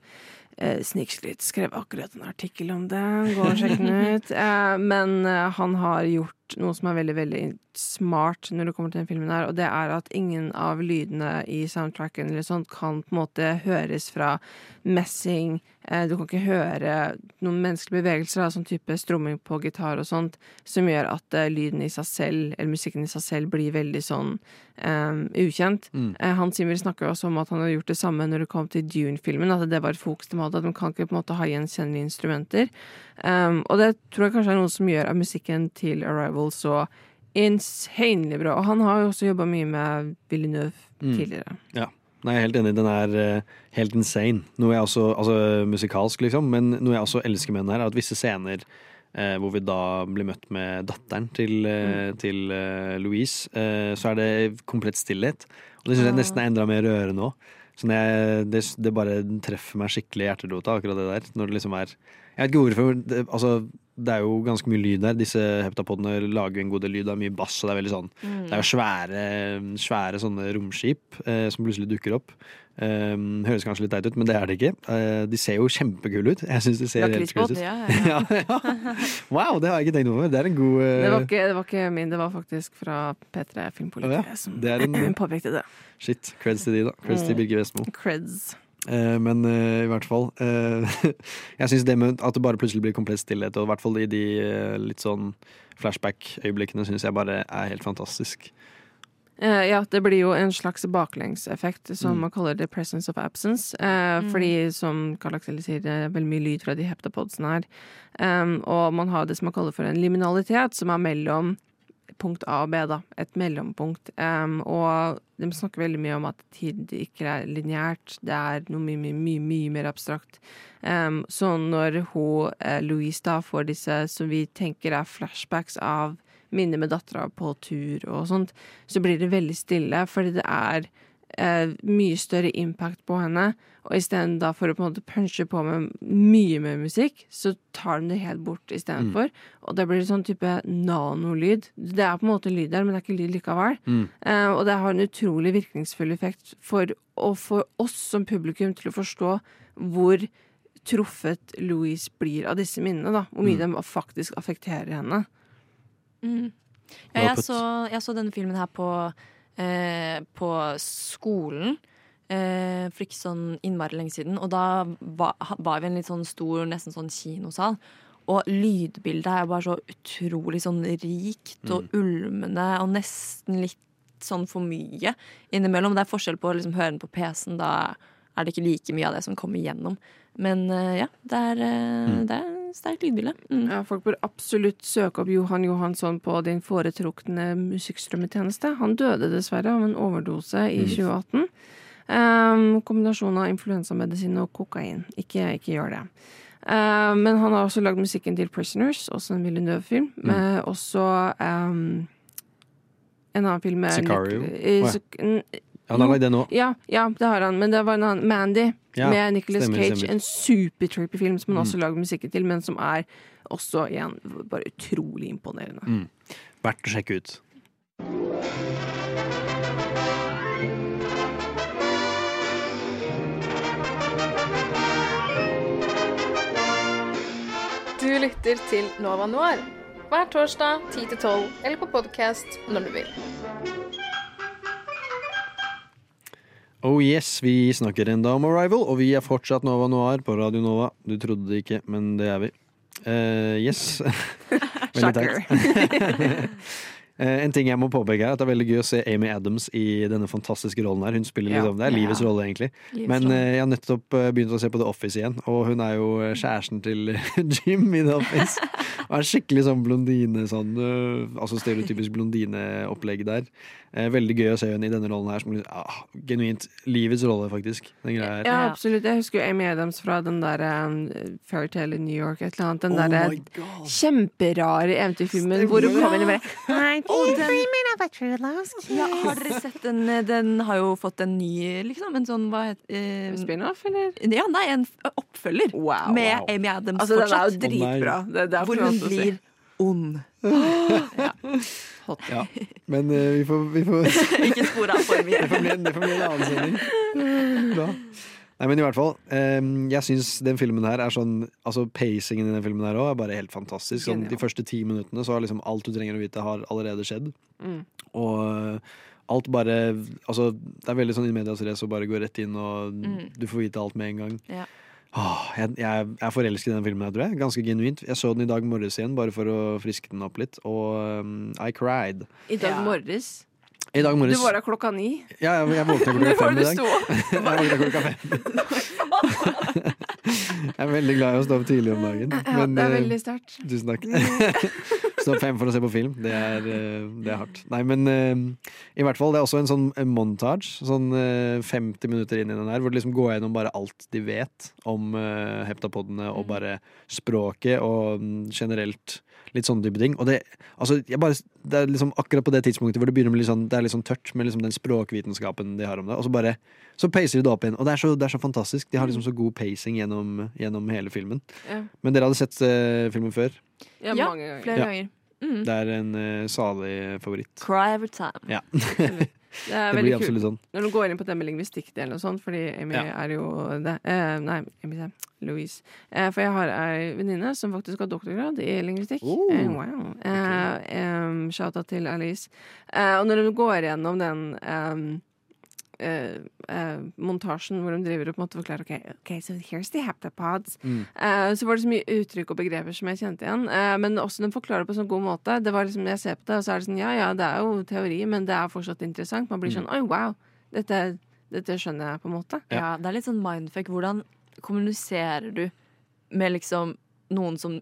eh, Snikskryt skrev akkurat en artikkel om det, gå og sjekk den ut. Eh, men eh, han har gjort noe som er veldig, veldig smart når det kommer til den filmen her, og det er at ingen av lydene i soundtracken eller sånt kan på en måte høres fra messing. Eh, du kan ikke høre noen menneskelige bevegelser, da, sånn type strumming på gitar og sånt, som gjør at eh, lyden i seg selv, eller musikken i seg selv, blir veldig sånn um, ukjent. Mm. Eh, Hans Zimmer snakker også om at han har gjort det samme når det kom til Dune-filmen, at det var et fokus de hadde, at de kan ikke på en måte ha gjenkjennelige instrumenter. Um, og det tror jeg kanskje er noe som gjør at musikken til Arrival så insanely bra. Og han har jo også jobba mye med Villeneuve Mm. tidligere. Ja. Nei, jeg er helt enig. Den er uh, helt insane. Noe jeg også, altså musikalsk, liksom, men noe jeg også elsker med den her, er at visse scener eh, hvor vi da blir møtt med datteren til, eh, til eh, Louise, eh, så er det komplett stillhet. Og det syns jeg nesten er enda mer rørende òg. Så jeg, det, det bare treffer meg skikkelig i hjerterota, akkurat det der. Når det liksom er Jeg vet ikke hvorfor. Altså, det er jo ganske mye lyd der. Disse heptapodene lager en god del lyd. Det er mye bass, og det er veldig sånn Mm. Det er jo svære, svære sånne romskip eh, som plutselig dukker opp. Um, høres kanskje litt teit ut, men det er det ikke. Uh, de ser jo kjempekule ut. Jeg syns de ser helt kule ut. ja, ja, ja. Wow, det har jeg ikke tenkt over. Det er en god uh... Det var, ikke, det var ikke min, det var faktisk fra P3 ja, Filmpolitiet som det er en påpekte det. Shit. Creds til de, da. Creds til Mm. Birger Vestmo. Creds. Eh, men eh, i hvert fall eh, Jeg syns det med at det bare plutselig blir komplett stillhet, og i hvert fall i de litt sånn flashback-øyeblikkene, syns jeg bare er helt fantastisk. Ja, det blir jo en slags baklengseffekt, som Mm. man kaller the presence of absence. Eh, Mm. Fordi, som Karl Aksel sier, det er veldig mye lyd fra de heptapodsene her. Um, og man har det som man kaller for en liminalitet, som er mellom punkt A og B, da. Et mellompunkt. Um, og de snakker veldig mye om at tid ikke er lineært. Det er noe mye, mye, mye, mye mer abstrakt. Um, så når hun, eh, Louise, da får disse som vi tenker er flashbacks av minner med dattera på tur og sånt, så blir det veldig stille, fordi det er eh, mye større impact på henne. Og istedenfor da for å på en måte punche på med mye mer musikk, så tar den det helt bort istedenfor. Og det blir sånn type nanolyd. Det er på en måte lyd der, men det er ikke lyd likevel. Mm. Eh, og det har en utrolig virkningsfull effekt for, og for oss som publikum til å forstå hvor truffet Louise blir av disse minnene. da Hvor mye Mm. de faktisk affekterer henne. Mm. Ja, jeg, så, jeg så denne filmen her på, eh, på skolen. Eh, for ikke sånn innmari lenge siden. Og da var, var vi i en litt sånn stor, nesten sånn kinosal. Og lydbildet er bare så utrolig sånn rikt og ulmende og nesten litt sånn for mye innimellom. Det er forskjell på å liksom, høre den på PC-en. Da er det ikke like mye av det som kommer igjennom. Men eh, ja, det er, mm. det er sterkt lydbilde. Mm. Ja, folk bør absolutt søke opp Johan Johansson på din foretrukne musikkstrømmetjeneste. Han døde dessverre av en overdose i 2018. Um, kombinasjon av influensamedisin og kokain. Ikke, ikke gjør det. Um, men han har også lagd musikken til 'Prisoners', også en Villeneuve-film. Mm. Med også um, en annen film med Sicario? Nick, Å, oh, ja. Han har lagd den også. Ja, ja, det har han. Men det var en annen. Mandy Ja, med Nicholas stemmer, Cage. stemmer. En supertrippy film som han Mm. også lagde musikken til, men som er også igjen bare utrolig imponerende. Mm. Verdt å sjekke ut. Du lytter til Nova Noir hver torsdag 10 til 12 eller på podkast når du vil. Oh yes, vi snakker enda om Arrival, og vi er fortsatt Nova Noir på Radio Nova. Du trodde det ikke, men det er vi. Uh, yes. Veldig teit. Eh, en ting jeg må påpeke er at det er veldig gøy å se Amy Adams i denne fantastiske rollen her. Hun spiller Ja. liksom, Det er livets rolle, egentlig. Men eh, jeg har nettopp begynt å se på The Office igjen, og hun er jo kjæresten til Jim i The Office. Og er skikkelig sånn blondine, sånn uh, Altså stereotypisk blondineopplegg der. Eh, veldig gøy å se henne i denne rollen her, som ah, genuint livets rolle, faktisk. Den greia her. Ja, absolutt. Jeg husker Amy Adams fra den der um, Fairytale in New York, et eller annet. Den Oh derre kjemperare eventyrfilmen hvor hun kommer inn og bare oh, den, ja, har dere sett den? Den har jo fått en ny, liksom. En sånn, hva heter eh, Spin-off, eller? Ja, nei, en oppfølger. Wow, med wow. Amy Adams Altså, den er jo dritbra. Det, det er Hvor hun blir ond. Ja. Men uh, vi får, vi får Ikke spor av for mye. Det får bli en, det får bli en annen sending. Da. Nei, men i hvert fall. Um, jeg syns den filmen her er sånn Altså Pacingen i den filmen her også er bare helt fantastisk. Sånn, de første ti minuttene så har liksom alt du trenger å vite, har allerede skjedd. Mm. Og eh, alt bare Altså, det er veldig sånn i medias race å bare gå rett inn, og Mm. du får vite alt med en gang. Ja. Åh, jeg, jeg er forelsket i den filmen jeg tror jeg. Ganske genuint. Jeg så den i dag morges igjen, bare for å friske den opp litt, og um, I cried. I dag morges. I dag morges. Du var der klokka ni. Ja, jeg, jeg våkna klokka fem i du dag. jeg våkna klokka fem. jeg er veldig glad i å stå opp tidlig om dagen. Ja, det er eh, veldig sterkt. Tusen takk. Stå opp fem for å se på film. Det er, eh, det er hardt. Nei, men eh, i hvert fall, det er også en sånn eh, montage, sånn eh, 50 minutter inn i den her, hvor det liksom går gjennom bare alt de vet om heptapodene og bare språket og mm, generelt litt sånne type ting. Og det, altså, jeg bare, det er liksom akkurat på det tidspunktet hvor det begynner med litt sånn, det er litt sånn tørt med liksom den språkvitenskapen de har om det, og så bare så pacer de det opp igjen. Og det er så, det er så fantastisk. De har liksom så god pacing gjennom, gjennom hele filmen. Ja. Men dere hadde sett uh, filmen før? Ja, Ja, mange ganger. flere Ja. Mm. Det er en uh, salig favoritt. Cry every time. Ja. Det Det blir absolutt sånn. Når du går inn på det med lingvistikkdelen og sånn, fordi Amy Ja. er jo det. Eh, nei, Amy Louise. Eh, for jeg har ei venninne som faktisk har doktorgrad i lingvistikk. Oh. Eh, wow. Eh, em, Shout-out til Alice. Eh, og når du går gjennom den eh, eh, montasjen hvor de driver og på en måte forklarer OK, ok, so here's the heptapods. Mm. Eh, så var det så mye uttrykk og begreper som jeg kjente igjen. Eh, men også de forklarer det på en sånn god måte. Det var liksom, Jeg ser på det, og så er det sånn Ja, ja, det er jo teori, men det er fortsatt interessant. Man blir sånn Oi, wow. Dette, dette skjønner jeg, på en måte. Ja, det er litt sånn mindfuck. Hvordan kommuniserer du med liksom noen som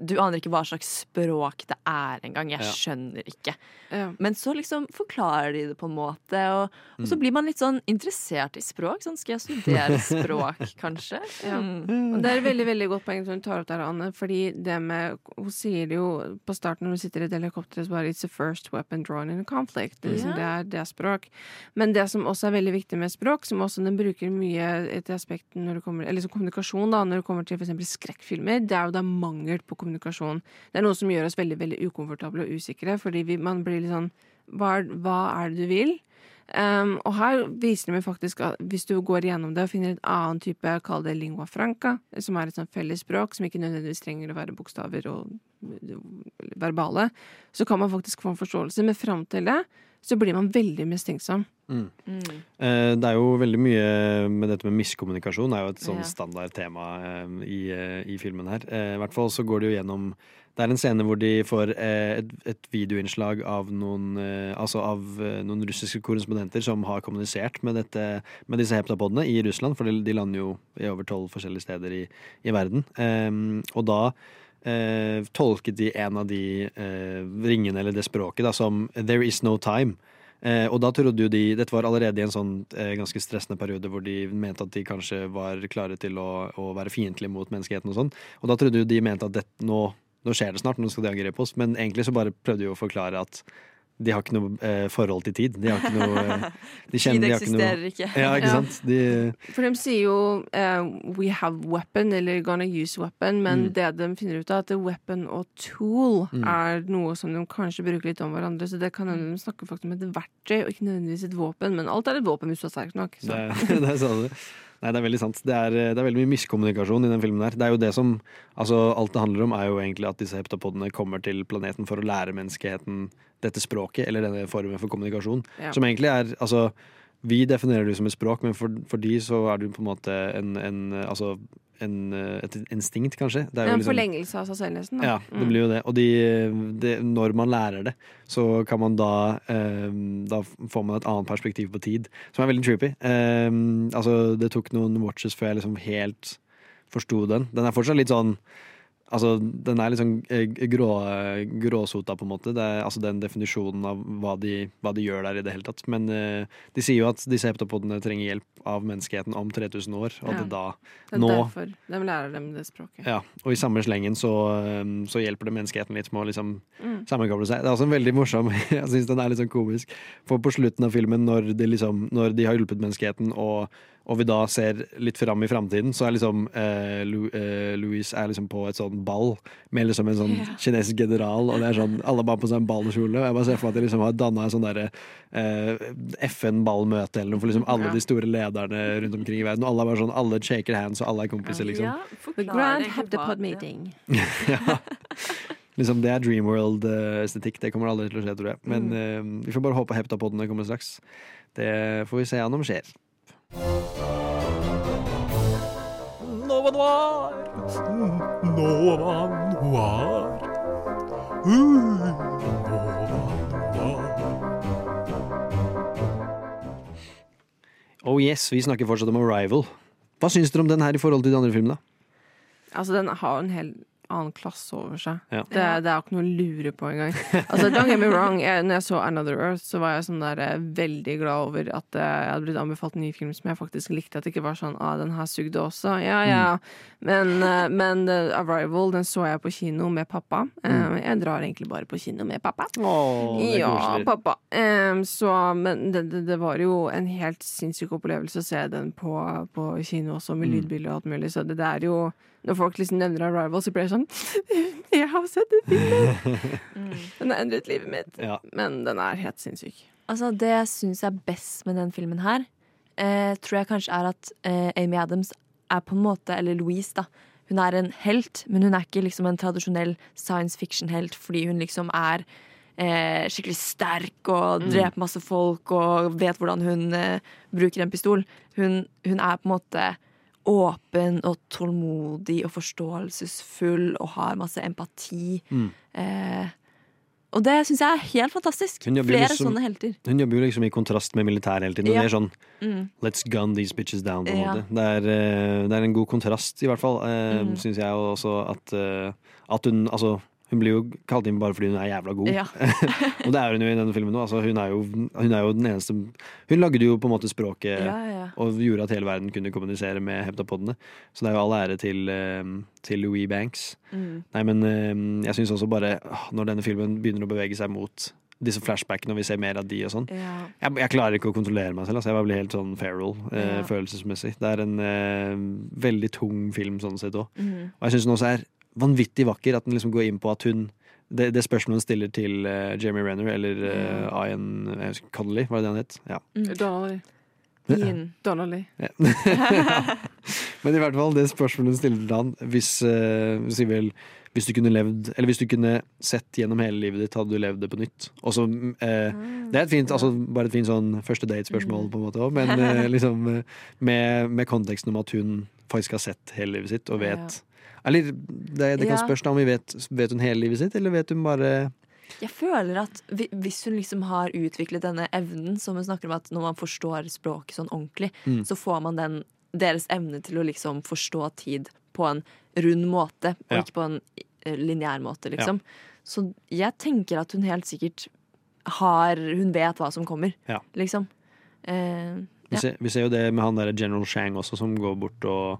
du aner ikke hva slags språk det er engang. Jeg skjønner ikke. Ja. Men så liksom forklarer de det på en måte, og, og så Mm. blir man litt sånn interessert i språk. Sånn, skal jeg studere språk, kanskje? Ja. Mm. Og det er et veldig veldig godt poeng som hun tar opp der, Anne. Fordi det med Hun sier det jo på starten når hun sitter i et helikopter, så bare It's the first weapon drawn in a conflict. Det, er liksom, Ja. det, er, det er språk. Men det som også er veldig viktig med språk, som også den bruker mye et aspekt når det kommer Eller som kommunikasjon, da, når det kommer til f.eks. skrekkfilmer, det er jo da mangel på kommunikasjon. Det er noe som gjør oss veldig veldig ukomfortable og usikre, fordi vi, man blir litt sånn hva, er- hva er det du vil? Um, og her viser det meg faktisk at hvis du går gjennom det og finner et annet type, kall det lingua franca, som er et sånt felles språk, som ikke nødvendigvis trenger å være bokstaver og verbale, så kan man faktisk få en forståelse. Men fram til det så blir man veldig mistenksom. Mm. Eh, Det er jo veldig mye med dette med miskommunikasjon Det er jo et sånn Ja. standardtema eh, i, eh, i filmen her. Eh, I hvert fall så går det jo gjennom Det er en scene hvor de får eh, et, et videoinnslag av noen eh, Altså av eh, noen russiske korrespondenter som har kommunisert med, dette, med disse heptapodene i Russland, for de, de lander jo i over tolv forskjellige steder i, i verden. Eh, og da eh, tolket de en av de eh, ringene, eller det språket, da, som 'there is no time'. Eh, og da trodde jo de Dette var allerede i en sånn eh, ganske stressende periode hvor de mente at de kanskje var klare til å, å være fiendtlige mot menneskeheten og sånn. Og da trodde jo de mente at det, nå, nå skjer det snart, nå skal de angripe oss. Men egentlig så bare prøvde de å forklare at de har ikke noe eh, forhold til tid. De har ikke noe eh, de Tid de har ikke noe- eksisterer ikke. Ja, ikke Ja. sant? De, For de sier jo uh, 'we have weapon' eller 'gonna use weapon', men Mm. det de finner ut av, at weapon og tool Mm. er noe som de kanskje bruker litt om hverandre. Så det kan hende de snakker faktisk om et verktøy, og ikke nødvendigvis et våpen. Men alt er et våpen hvis du er sterk nok. Så. Det, det sa du. Nei, det er veldig sant. Det er, det er veldig mye miskommunikasjon i den filmen her. Det er jo det som Altså, alt det handler om, er jo egentlig at disse heptapodene kommer til planeten for å lære menneskeheten dette språket, eller denne formen for kommunikasjon. Ja. Som egentlig er Altså, vi definerer det som et språk, men for, for de så er det på en måte en, en Altså en, et instinkt, kanskje. Det er en liksom- forlengelse av da. ja, det Mm. blir jo det. Og de, de, når man lærer det, så kan man da eh, Da får man et annet perspektiv på tid, som er veldig trippy. Eh, altså, det tok noen watches før jeg liksom helt forsto den. Den er fortsatt litt sånn Altså, den er litt sånn eh, grå, gråsota, på en måte. Det er, altså den definisjonen av hva de, hva de gjør der i det hele tatt. Men uh, de sier jo at disse heptapodene trenger hjelp av menneskeheten om 3000 år, og Ja. det da Det er nå derfor de lærer dem det språket. ja, og i samme slengen så, um, så hjelper det menneskeheten litt med å liksom Mm. sammenkoble seg. Det er også en veldig morsom, jeg syns den er litt sånn komisk, for på slutten av filmen, når de, liksom, når de har hjulpet menneskeheten, og, og vi da ser litt fram i framtiden, så er liksom eh, Lu, eh, Louise er liksom på et sånn ball med liksom en sånn yeah. kinesisk general, og det er sånn, alle bare på seg en ballkjole, og jeg bare ser for meg at de liksom har danna en sånn derre eh, FN-ballmøte eller noe for liksom alle Ja. de store lederne rundt omkring i verden, og alle er bare sånn, alle shaker hands, og alle er kompiser, liksom. Ja, The Grand Heptapod Meeting. ja. Liksom, det er Dreamworld-estetikk. Det kommer aldri til å skje, tror jeg. Men eh, vi får bare håpe heptapodene kommer straks. Det får vi se an om skjer. Nova Noir. Nova Noir. Oh yes, vi snakker fortsatt om Arrival. Hva syns dere om den her i forhold til de andre filmene? Altså, den har en hel annen klasse over seg. Ja. Det, det er ikke noe å lure på engang. Altså, don't get me wrong, jeg, når jeg så Another Earth, så var jeg sånn der eh, veldig glad over at eh, jeg hadde blitt anbefalt en ny film som jeg faktisk likte. At det ikke var sånn ah, den her sugde også. Ja, ja. Men, eh, men uh, Arrival, den så jeg på kino med pappa. Eh, Jeg drar egentlig bare på kino med pappa. Er ja, koselig. pappa. Um, så, men det, det, det var jo en helt sinnssyk opplevelse å se den på, på kino også, med Mm. lydbilder og alt mulig. Så det, det er jo Når folk liksom nevner Arrival, så blir jeg sånn Jeg har sett den filmen! Den har endret livet mitt. Ja. Men den er helt sinnssyk. Altså, det jeg syns er best med den filmen her, eh, tror jeg kanskje er at eh, Amy Adams er på en måte, eller Louise, da. Hun er en helt, men hun er ikke liksom en tradisjonell science fiction-helt fordi hun liksom er eh, skikkelig sterk og Mm. dreper masse folk og vet hvordan hun eh, bruker en pistol. Hun, hun er på en måte åpen og tålmodig og forståelsesfull og har masse empati. Mm. Eh, Og det syns jeg er helt fantastisk. Flere liksom- sånne helter. Hun jobber jo liksom i kontrast med militæret hele tiden. Ja. det er sånn Mm. Let's gun these bitches down, på en Ja. måte. Det er, eh, det er en god kontrast, i hvert fall, eh, Mm. syns jeg. Også at, eh, at hun Altså, hun blir jo kalt inn bare fordi hun er jævla god. Ja. og det er hun jo i denne filmen òg. Altså, hun, hun er jo den eneste Hun lagde jo på en måte språket Ja, ja. og gjorde at hele verden kunne kommunisere med heptapodene. Så det er jo all ære til, eh, til Louis Banks. Mm. Nei, men eh, jeg syns også bare Når denne filmen begynner å bevege seg mot disse flashbackene, og vi ser mer av de og sånn Ja. jeg, jeg klarer ikke å kontrollere meg selv. Altså. Jeg blir helt sånn feral eh, Ja. følelsesmessig. Det er en eh, veldig tung film sånn sett òg. Mm. Og jeg syns den også er vanvittig vakker. At den liksom går inn på at hun Det, det spørsmålet hun stiller til uh, Jamie Renner, eller uh, Ian uh, Connolly, var det det han het? Ja. Mm. Ian. Donnelly. Ja. Men i hvert fall det spørsmålet hun stiller til han Hvis, uh, si vel, hvis du kunne levd Eller hvis du kunne sett gjennom hele livet ditt, hadde du levd det på nytt? Og så, eh, det er et fint, altså, bare et fint sånn første date-spørsmål, på en måte òg, men uh, liksom eh, med, med konteksten om at hun faktisk har sett hele livet sitt og vet Eller det, det kan Ja. spørs da om vi vet Vet hun hele livet sitt, eller vet hun bare Jeg føler at hvi- hvis hun liksom har utviklet denne evnen som hun snakker om at når man forstår språket sånn ordentlig, Mm. så får man den, deres evne til å liksom forstå tid på en rund måte, og Ja. ikke på en eh, lineær måte, liksom. Så jeg tenker at hun helt sikkert har Hun vet hva som kommer, Ja. liksom. Eh, Vi, ser, vi ser jo det med han der General Shang også, som går bort og,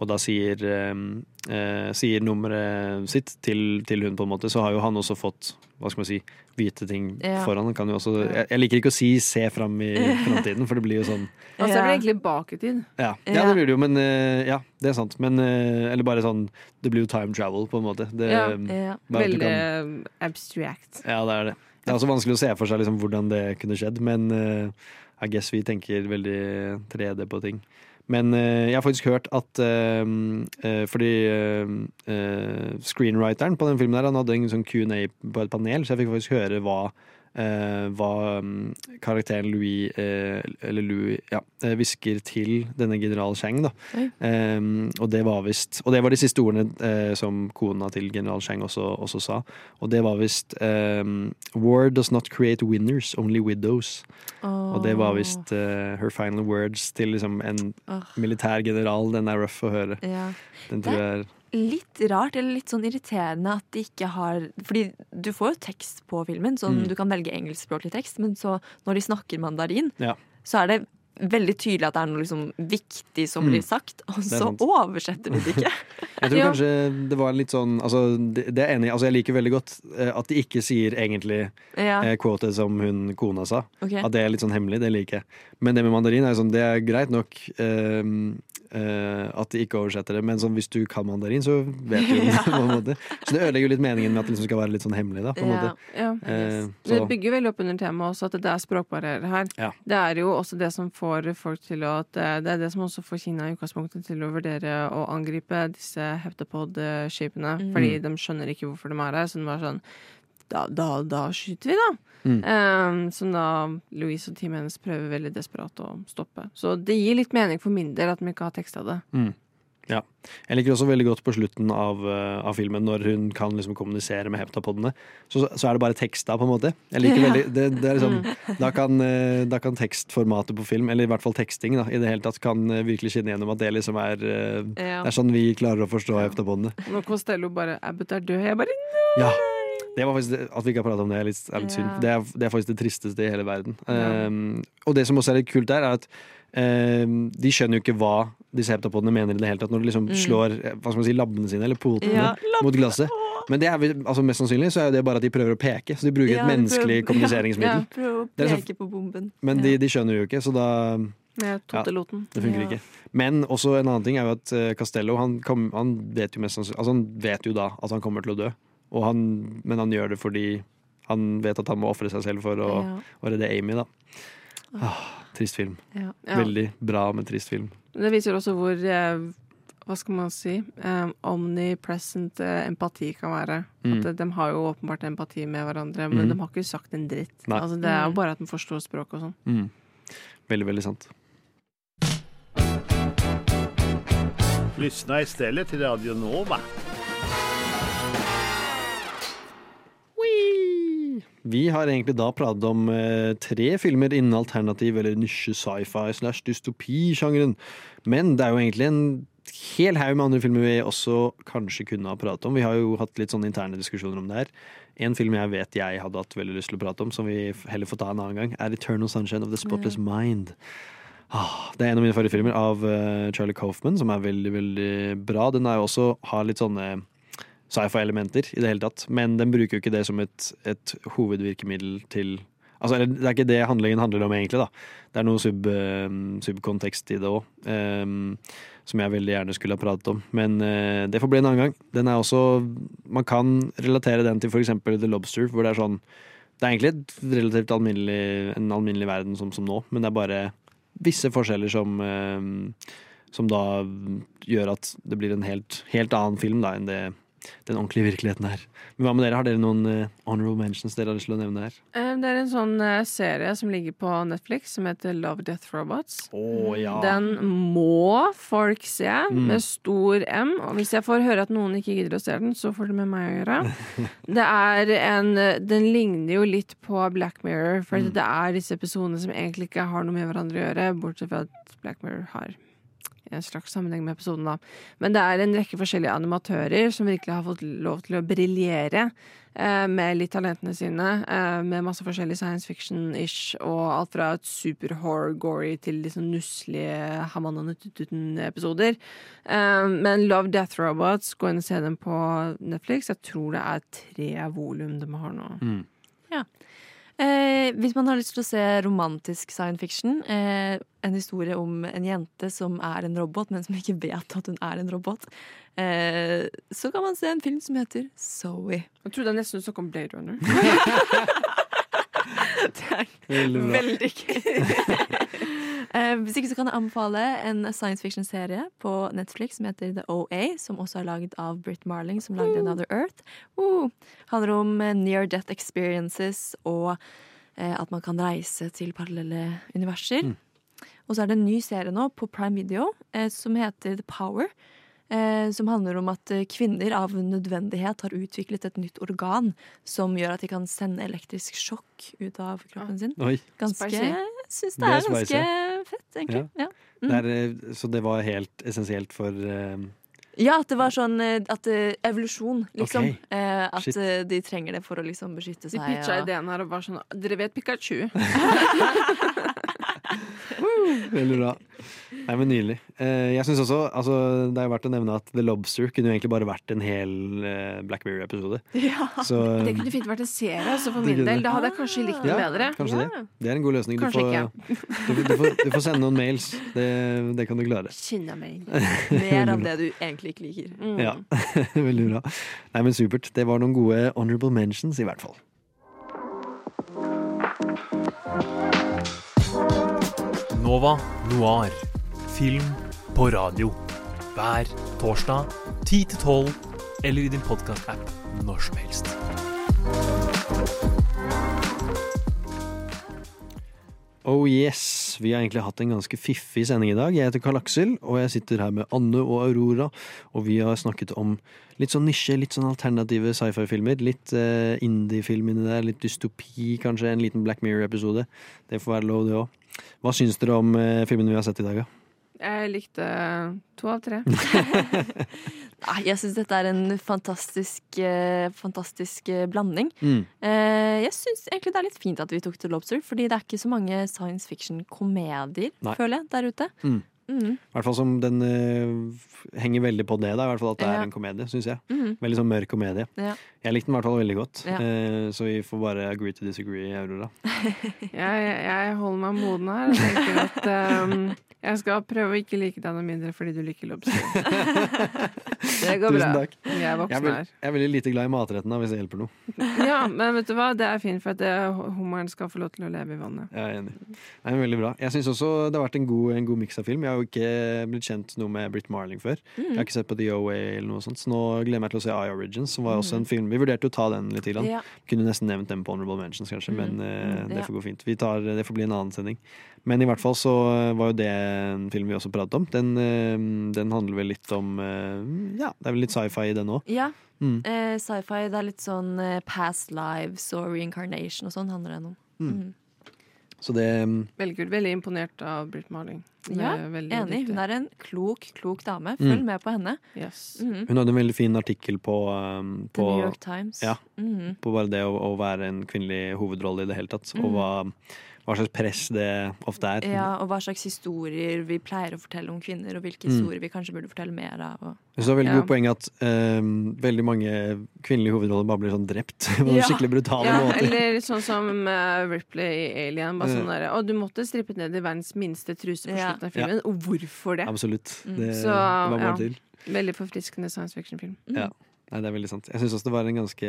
og da sier, eh, eh, sier nummeret sitt til, til hun, på en måte. Så har jo han også fått hva skal man si, vite ting Ja. foran. Han kan jo også, jeg, jeg liker ikke å si 'se fram i framtiden', for det blir jo sånn Og så blir det egentlig bak i tid. ja, ja, det blir det jo, men eh, ja, det er sant. Men, eh, eller bare sånn Det blir jo time travel, på en måte. Det, Ja. ja. Veldig kan- abstract. ja, det er det. Det er også vanskelig å se for seg liksom, hvordan det kunne skjedd, men eh, I guess vi tenker veldig 3D på ting. Men eh, jeg har faktisk hørt at eh, eh, Fordi screenwriteren på den filmen her, han hadde en sånn Q&A på et panel, så jeg fikk faktisk høre hva hva mm, karakteren Louis, eh, eller Louis, ja, eh, hvisker til denne general Cheng. Da. Eh, og det var visst Og det var de siste ordene eh, som kona til general Cheng også, også sa. Og det var visst eh, War does not create winners, only widows. Og det var visst eh, her final words til liksom en oh. militær general. Den er rough å høre. Ja. Den tror jeg er litt rart, eller litt sånn irriterende at de ikke har Fordi du får jo tekst på filmen, sånn Mm. du kan velge engelskspråklig tekst, men så når de snakker mandarin, Ja. så er det veldig tydelig at det er noe liksom viktig som Mm. blir sagt, og så oversetter de det ikke. Jeg tror kanskje det var litt sånn altså, det, det er enig, altså Jeg liker veldig godt eh, at de ikke sier egentlig Ja. eh, som hun kona sa. Okay. At det er litt sånn hemmelig, det liker jeg. Men det med mandarin er jo sånn, det er greit nok eh, eh, at de ikke oversetter det, men sånn, hvis du kan mandarin, så vet du det. på en måte. Så det ødelegger jo litt meningen med at det liksom skal være litt sånn hemmelig. da, på en måte. Ja. Uh, Det så, bygger veldig opp under temaet også, at det er språkbarrierer her. Ja. Det er jo også det som får folk til å at eh, Det er det som også får Kina i utgangspunktet til å vurdere å angripe disse heptapod-skipene. Mm. Fordi de skjønner ikke hvorfor de er her. Så de er sånn Da, da, da skyter vi, da. Mm. Um, som da Louise og teamet hennes prøver veldig desperat å stoppe. Så det gir litt mening for min del at de ikke har teksta det. mm. Ja. Jeg liker også veldig godt på slutten av, eh, av filmen, når hun kan liksom kommunisere med heptapodene. Så, så er det bare teksta, på en måte. Jeg liker Ja. veldig, det, det liksom, da, kan, eh, da kan tekstformatet på film, eller i hvert fall teksting, da, i det hele tatt kan eh, virkelig skinne gjennom at det liksom er Ja. Det er sånn vi klarer å forstå heptapodene. Når Costello bare 'Abbot er død, jeg bare Ja. Det var faktisk det, At vi ikke har pratet om det, er litt, er litt synd. Det er, det er faktisk det tristeste i hele verden. Um, og det som også er litt kult der, er at um, de skjønner jo ikke hva disse heptapodene mener i det hele tatt, når de liksom Mm. slår hva skal man si, labbene sine, eller potene, Ja, mot glasset. Men det er, altså mest sannsynlig så er det bare at de prøver å peke, så de bruker Ja, et menneskelig prøver- kommuniseringsmiddel. Ja, prøver å Det er så- peke på bomben. Men de, de skjønner jo ikke, så da ja, det funker ikke. Men også en annen ting er jo at eh, Castello han, kom, han vet jo mest sannsynlig Altså han vet jo da at han kommer til å dø, han, men han gjør det fordi han vet at han må ofre seg selv for å, Ja. å redde Amy, da. Ah, trist film. Ja. Ja. Veldig bra, men trist film. Det viser også hvor eh, hva skal man si Um, omnipresent eh, empati kan være. Mm. At De har jo åpenbart empati med hverandre, men mm. de har ikke sagt en dritt. Altså, det er jo Mm. bare at de forstår språk og sånn. Mm. Veldig, veldig sant. Lyssna istället till Radio Nova. Vi har egentlig da pratet om eh, tre filmer innen alternativ eller nisje sci-fi slash dystopi-sjangeren. Men det er jo egentlig en hel haug med andre filmer vi også kanskje kunne ha pratet om. Vi har jo hatt litt sånne interne diskusjoner om det her. En film jeg vet jeg hadde hatt veldig lyst til å prate om, som vi heller får ta en annen gang, er Eternal Sunshine of the Spotless Mind. Ah, det er en av mine favorittfilmer av eh, Charlie Coffman, som er veldig, veldig bra. Den er jo også, har litt sånne sci-fi-elementer i det hele tatt, men den bruker jo ikke det som et, et hovedvirkemiddel til Altså, Det er ikke det handlingen handler om, egentlig. da Det er noe sub, eh, subkontekst i det òg, som jeg veldig gjerne skulle ha pratet om. Men uh, det får bli en annen gang. Den er også Man kan relatere den til f.eks. The Lobster, hvor det er sånn Det er egentlig relativt alminnelig, en alminnelig verden som, som nå, men det er bare visse forskjeller som um, Som da gjør at det blir en helt, helt annen film da enn det den ordentlige virkeligheten her. Men hva med dere? Har dere noen uh, honorable mentions dere har lyst til å nevne her? Eh, Det er en sånn eh, serie som ligger på Netflix som heter Love Death Robots. Oh, ja. Den må folk se, Mm. med stor M. Og hvis jeg får høre at noen ikke gidder å se den, så får det med meg å gjøre. Det er en Den ligner jo litt på Black Mirror, for Mm. det er disse episodene som egentlig ikke har noe med hverandre å gjøre, bortsett fra at Black Mirror har en slags sammenheng med episoden, da. Men det er en rekke forskjellige animatører som virkelig har fått lov til å briljere eh, med litt talentene sine, eh, med masse forskjellig science fiction-ish, og alt fra et super-horror-gory til liksom sånn nusselige Hamananutututen-episoder. Eh, men Love Death Robots, gå inn og se dem på Netflix. Jeg tror det er tre volum de har nå. Ja. Eh, hvis man har lyst til å se romantisk science fiction, eh, en historie om en jente som er en robot, men som ikke vet at hun er en robot, eh, så kan man se en film som heter Zoe. Jeg trodde jeg nesten du snakket om Blade Runner. Veldig er Veldig gøy. Eh, hvis ikke så kan jeg anbefale en science fiction-serie på Netflix som heter The OA, som også er laget av Britt Marling, som lagde Another Earth. Uh, handler om eh, near death experiences og eh, at man kan reise til parallelle universer. Og så er det en ny serie nå på Prime Video eh, som heter The Power. Eh, som handler om at eh, kvinner av nødvendighet har utviklet et nytt organ som gjør at de kan sende elektrisk sjokk ut av kroppen sin. Oi. Ganske syns det, Det er ganske spicy. fett, egentlig. Ja. Mm. Det er, eh, så det var helt essensielt for uh, Ja, at det var sånn eh, at evolusjon, liksom. Okay. Eh, at Shit. de trenger det for å liksom beskytte seg. De pitcha og- ideen her og var sånn Dere vet Pikachu? Veldig bra. Nei, men Nydelig. Eh, jeg synes også, altså, Det er jo verdt å nevne at The Lobster kunne jo egentlig bare vært en hel eh, Black Mirror-episode. Ja. Så Det kunne fint vært en serie, altså for min del. Da hadde jeg kanskje likt det ja, bedre. kanskje det. Det er en god løsning. Du får, du, du, får, du får sende noen mails. Det, det kan du klare. Kinnamail. Mer av det du egentlig ikke liker. Mm. Ja, veldig bra. Nei, men Supert. Det var noen gode honorable mentions, i hvert fall. Nova Noir. Film på radio. Hver torsdag 10 til 12, eller i din podkast-app når som helst. Oh yes, vi har egentlig hatt en ganske fiffig sending i dag. Jeg heter Karl Aksel, og jeg sitter her med Anne og Aurora. Og vi har snakket om litt sånn nisje, litt sånn alternative sci-fi-filmer. Litt eh, indie-film inni der, litt dystopi kanskje, en liten Black Mirror-episode. Det får være lov, det òg. Hva syns dere om uh, filmene vi har sett i dag, da? Jeg likte to av tre. Nei, jeg syns dette er en fantastisk, eh, fantastisk eh, blanding. Mm. Eh, jeg syns egentlig det er litt fint at vi tok The Lobster, fordi det er ikke så mange science fiction-komedier, føler jeg, der ute. Mm. Mm. I hvert fall som den uh, henger veldig på det, da. I hvert fall at det Ja. er en komedie, syns jeg. Mm. Veldig sånn mørk komedie. Ja. Jeg likte den i hvert fall veldig godt, Ja. uh, så vi får bare agree to disagree, Aurora. Jeg, jeg holder meg moden her og tenker at um, jeg skal prøve å ikke like deg noe mindre fordi du liker lobster. Det går bra. Jeg er Jeg er, voksen her. jeg er veldig lite glad i matretten, da, hvis det hjelper noe. Ja, men vet du hva? Det er fint, for at det- hummeren skal få lov til å leve i vannet. Jeg er enig. Det er veldig bra. Jeg syns også det har vært en god, en god miks av film. Jeg har jo ikke blitt kjent noe med Britt Marling før. Mm. Jeg har ikke sett på The OA eller noe sånt, så nå gleder jeg meg til å se I Origins, som var også en film. Vi vurderte å ta den litt. Mm. Ja. Kunne nesten nevnt den på Honorable Mentions, kanskje, men eh, Mm, det får gå fint. Vi tar, det får bli en annen sending. Men i hvert fall så var jo det en film vi også pratet om. Den, eh, den handler vel litt om eh, Ja, det er vel litt sci-fi i den òg. Ja. Mm. Eh, Sci-fi, det er litt sånn eh, past lives og reincarnation og sånn handler den om. Mm. Mm. Så det Veldig kult. Veldig imponert av Britt Marling. Ja, enig. Hun er en klok, klok dame. Mm. Følg med på henne. Yes. Mhm. Hun hadde en veldig fin artikkel på, um, The New York Times. Ja, Mhm. på bare det å, å være en kvinnelig hovedrolle i det hele tatt. Og Mhm. hva, hva slags press det ofte er. Ja, og hva slags historier vi pleier å fortelle om kvinner, og hvilke Mm. historier vi kanskje burde fortelle mer av. Og, det var veldig Ja. godt poeng at um, veldig mange kvinnelige hovedroller bare blir sånn drept på Ja. skikkelig brutale ja, måter. Eller sånn som uh, Ripley i Alien. Bare sånn der, og du måtte strippet ned i verdens minste truse på Ja. slutten av filmen. Og hvorfor det? Absolutt. Mm. Det, Så, det var bare ja. til. Veldig forfriskende science fiction-film. Ja. Nei, det er veldig sant. Jeg syns også det var en ganske,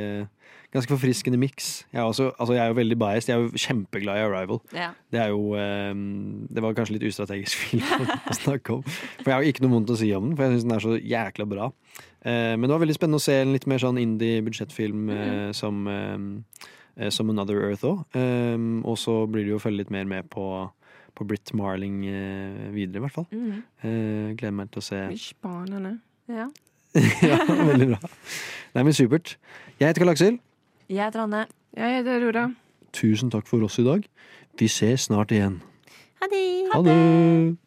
ganske forfriskende miks. Jeg, altså, jeg er jo veldig biased. Jeg er jo kjempeglad i Arrival. Ja. Det er jo um, Det var kanskje litt ustrategisk film å snakke om. For jeg har jo ikke noe vondt å si om den, for jeg syns den er så jækla bra. Uh, men det var veldig spennende å se en litt mer sånn indie-budsjettfilm eh, som, uh, som Another Earth òg. og så blir det jo å følge litt mer med på på Britt Marling videre, i hvert fall. Mm. Eh, gleder meg til å se spennende. Ja. ja, veldig bra. Nei, men supert. Jeg heter Karl Aksel. Jeg heter Anne. Jeg heter Aurora. Tusen takk for oss i dag. Vi ses snart igjen. Ha det! Ha det!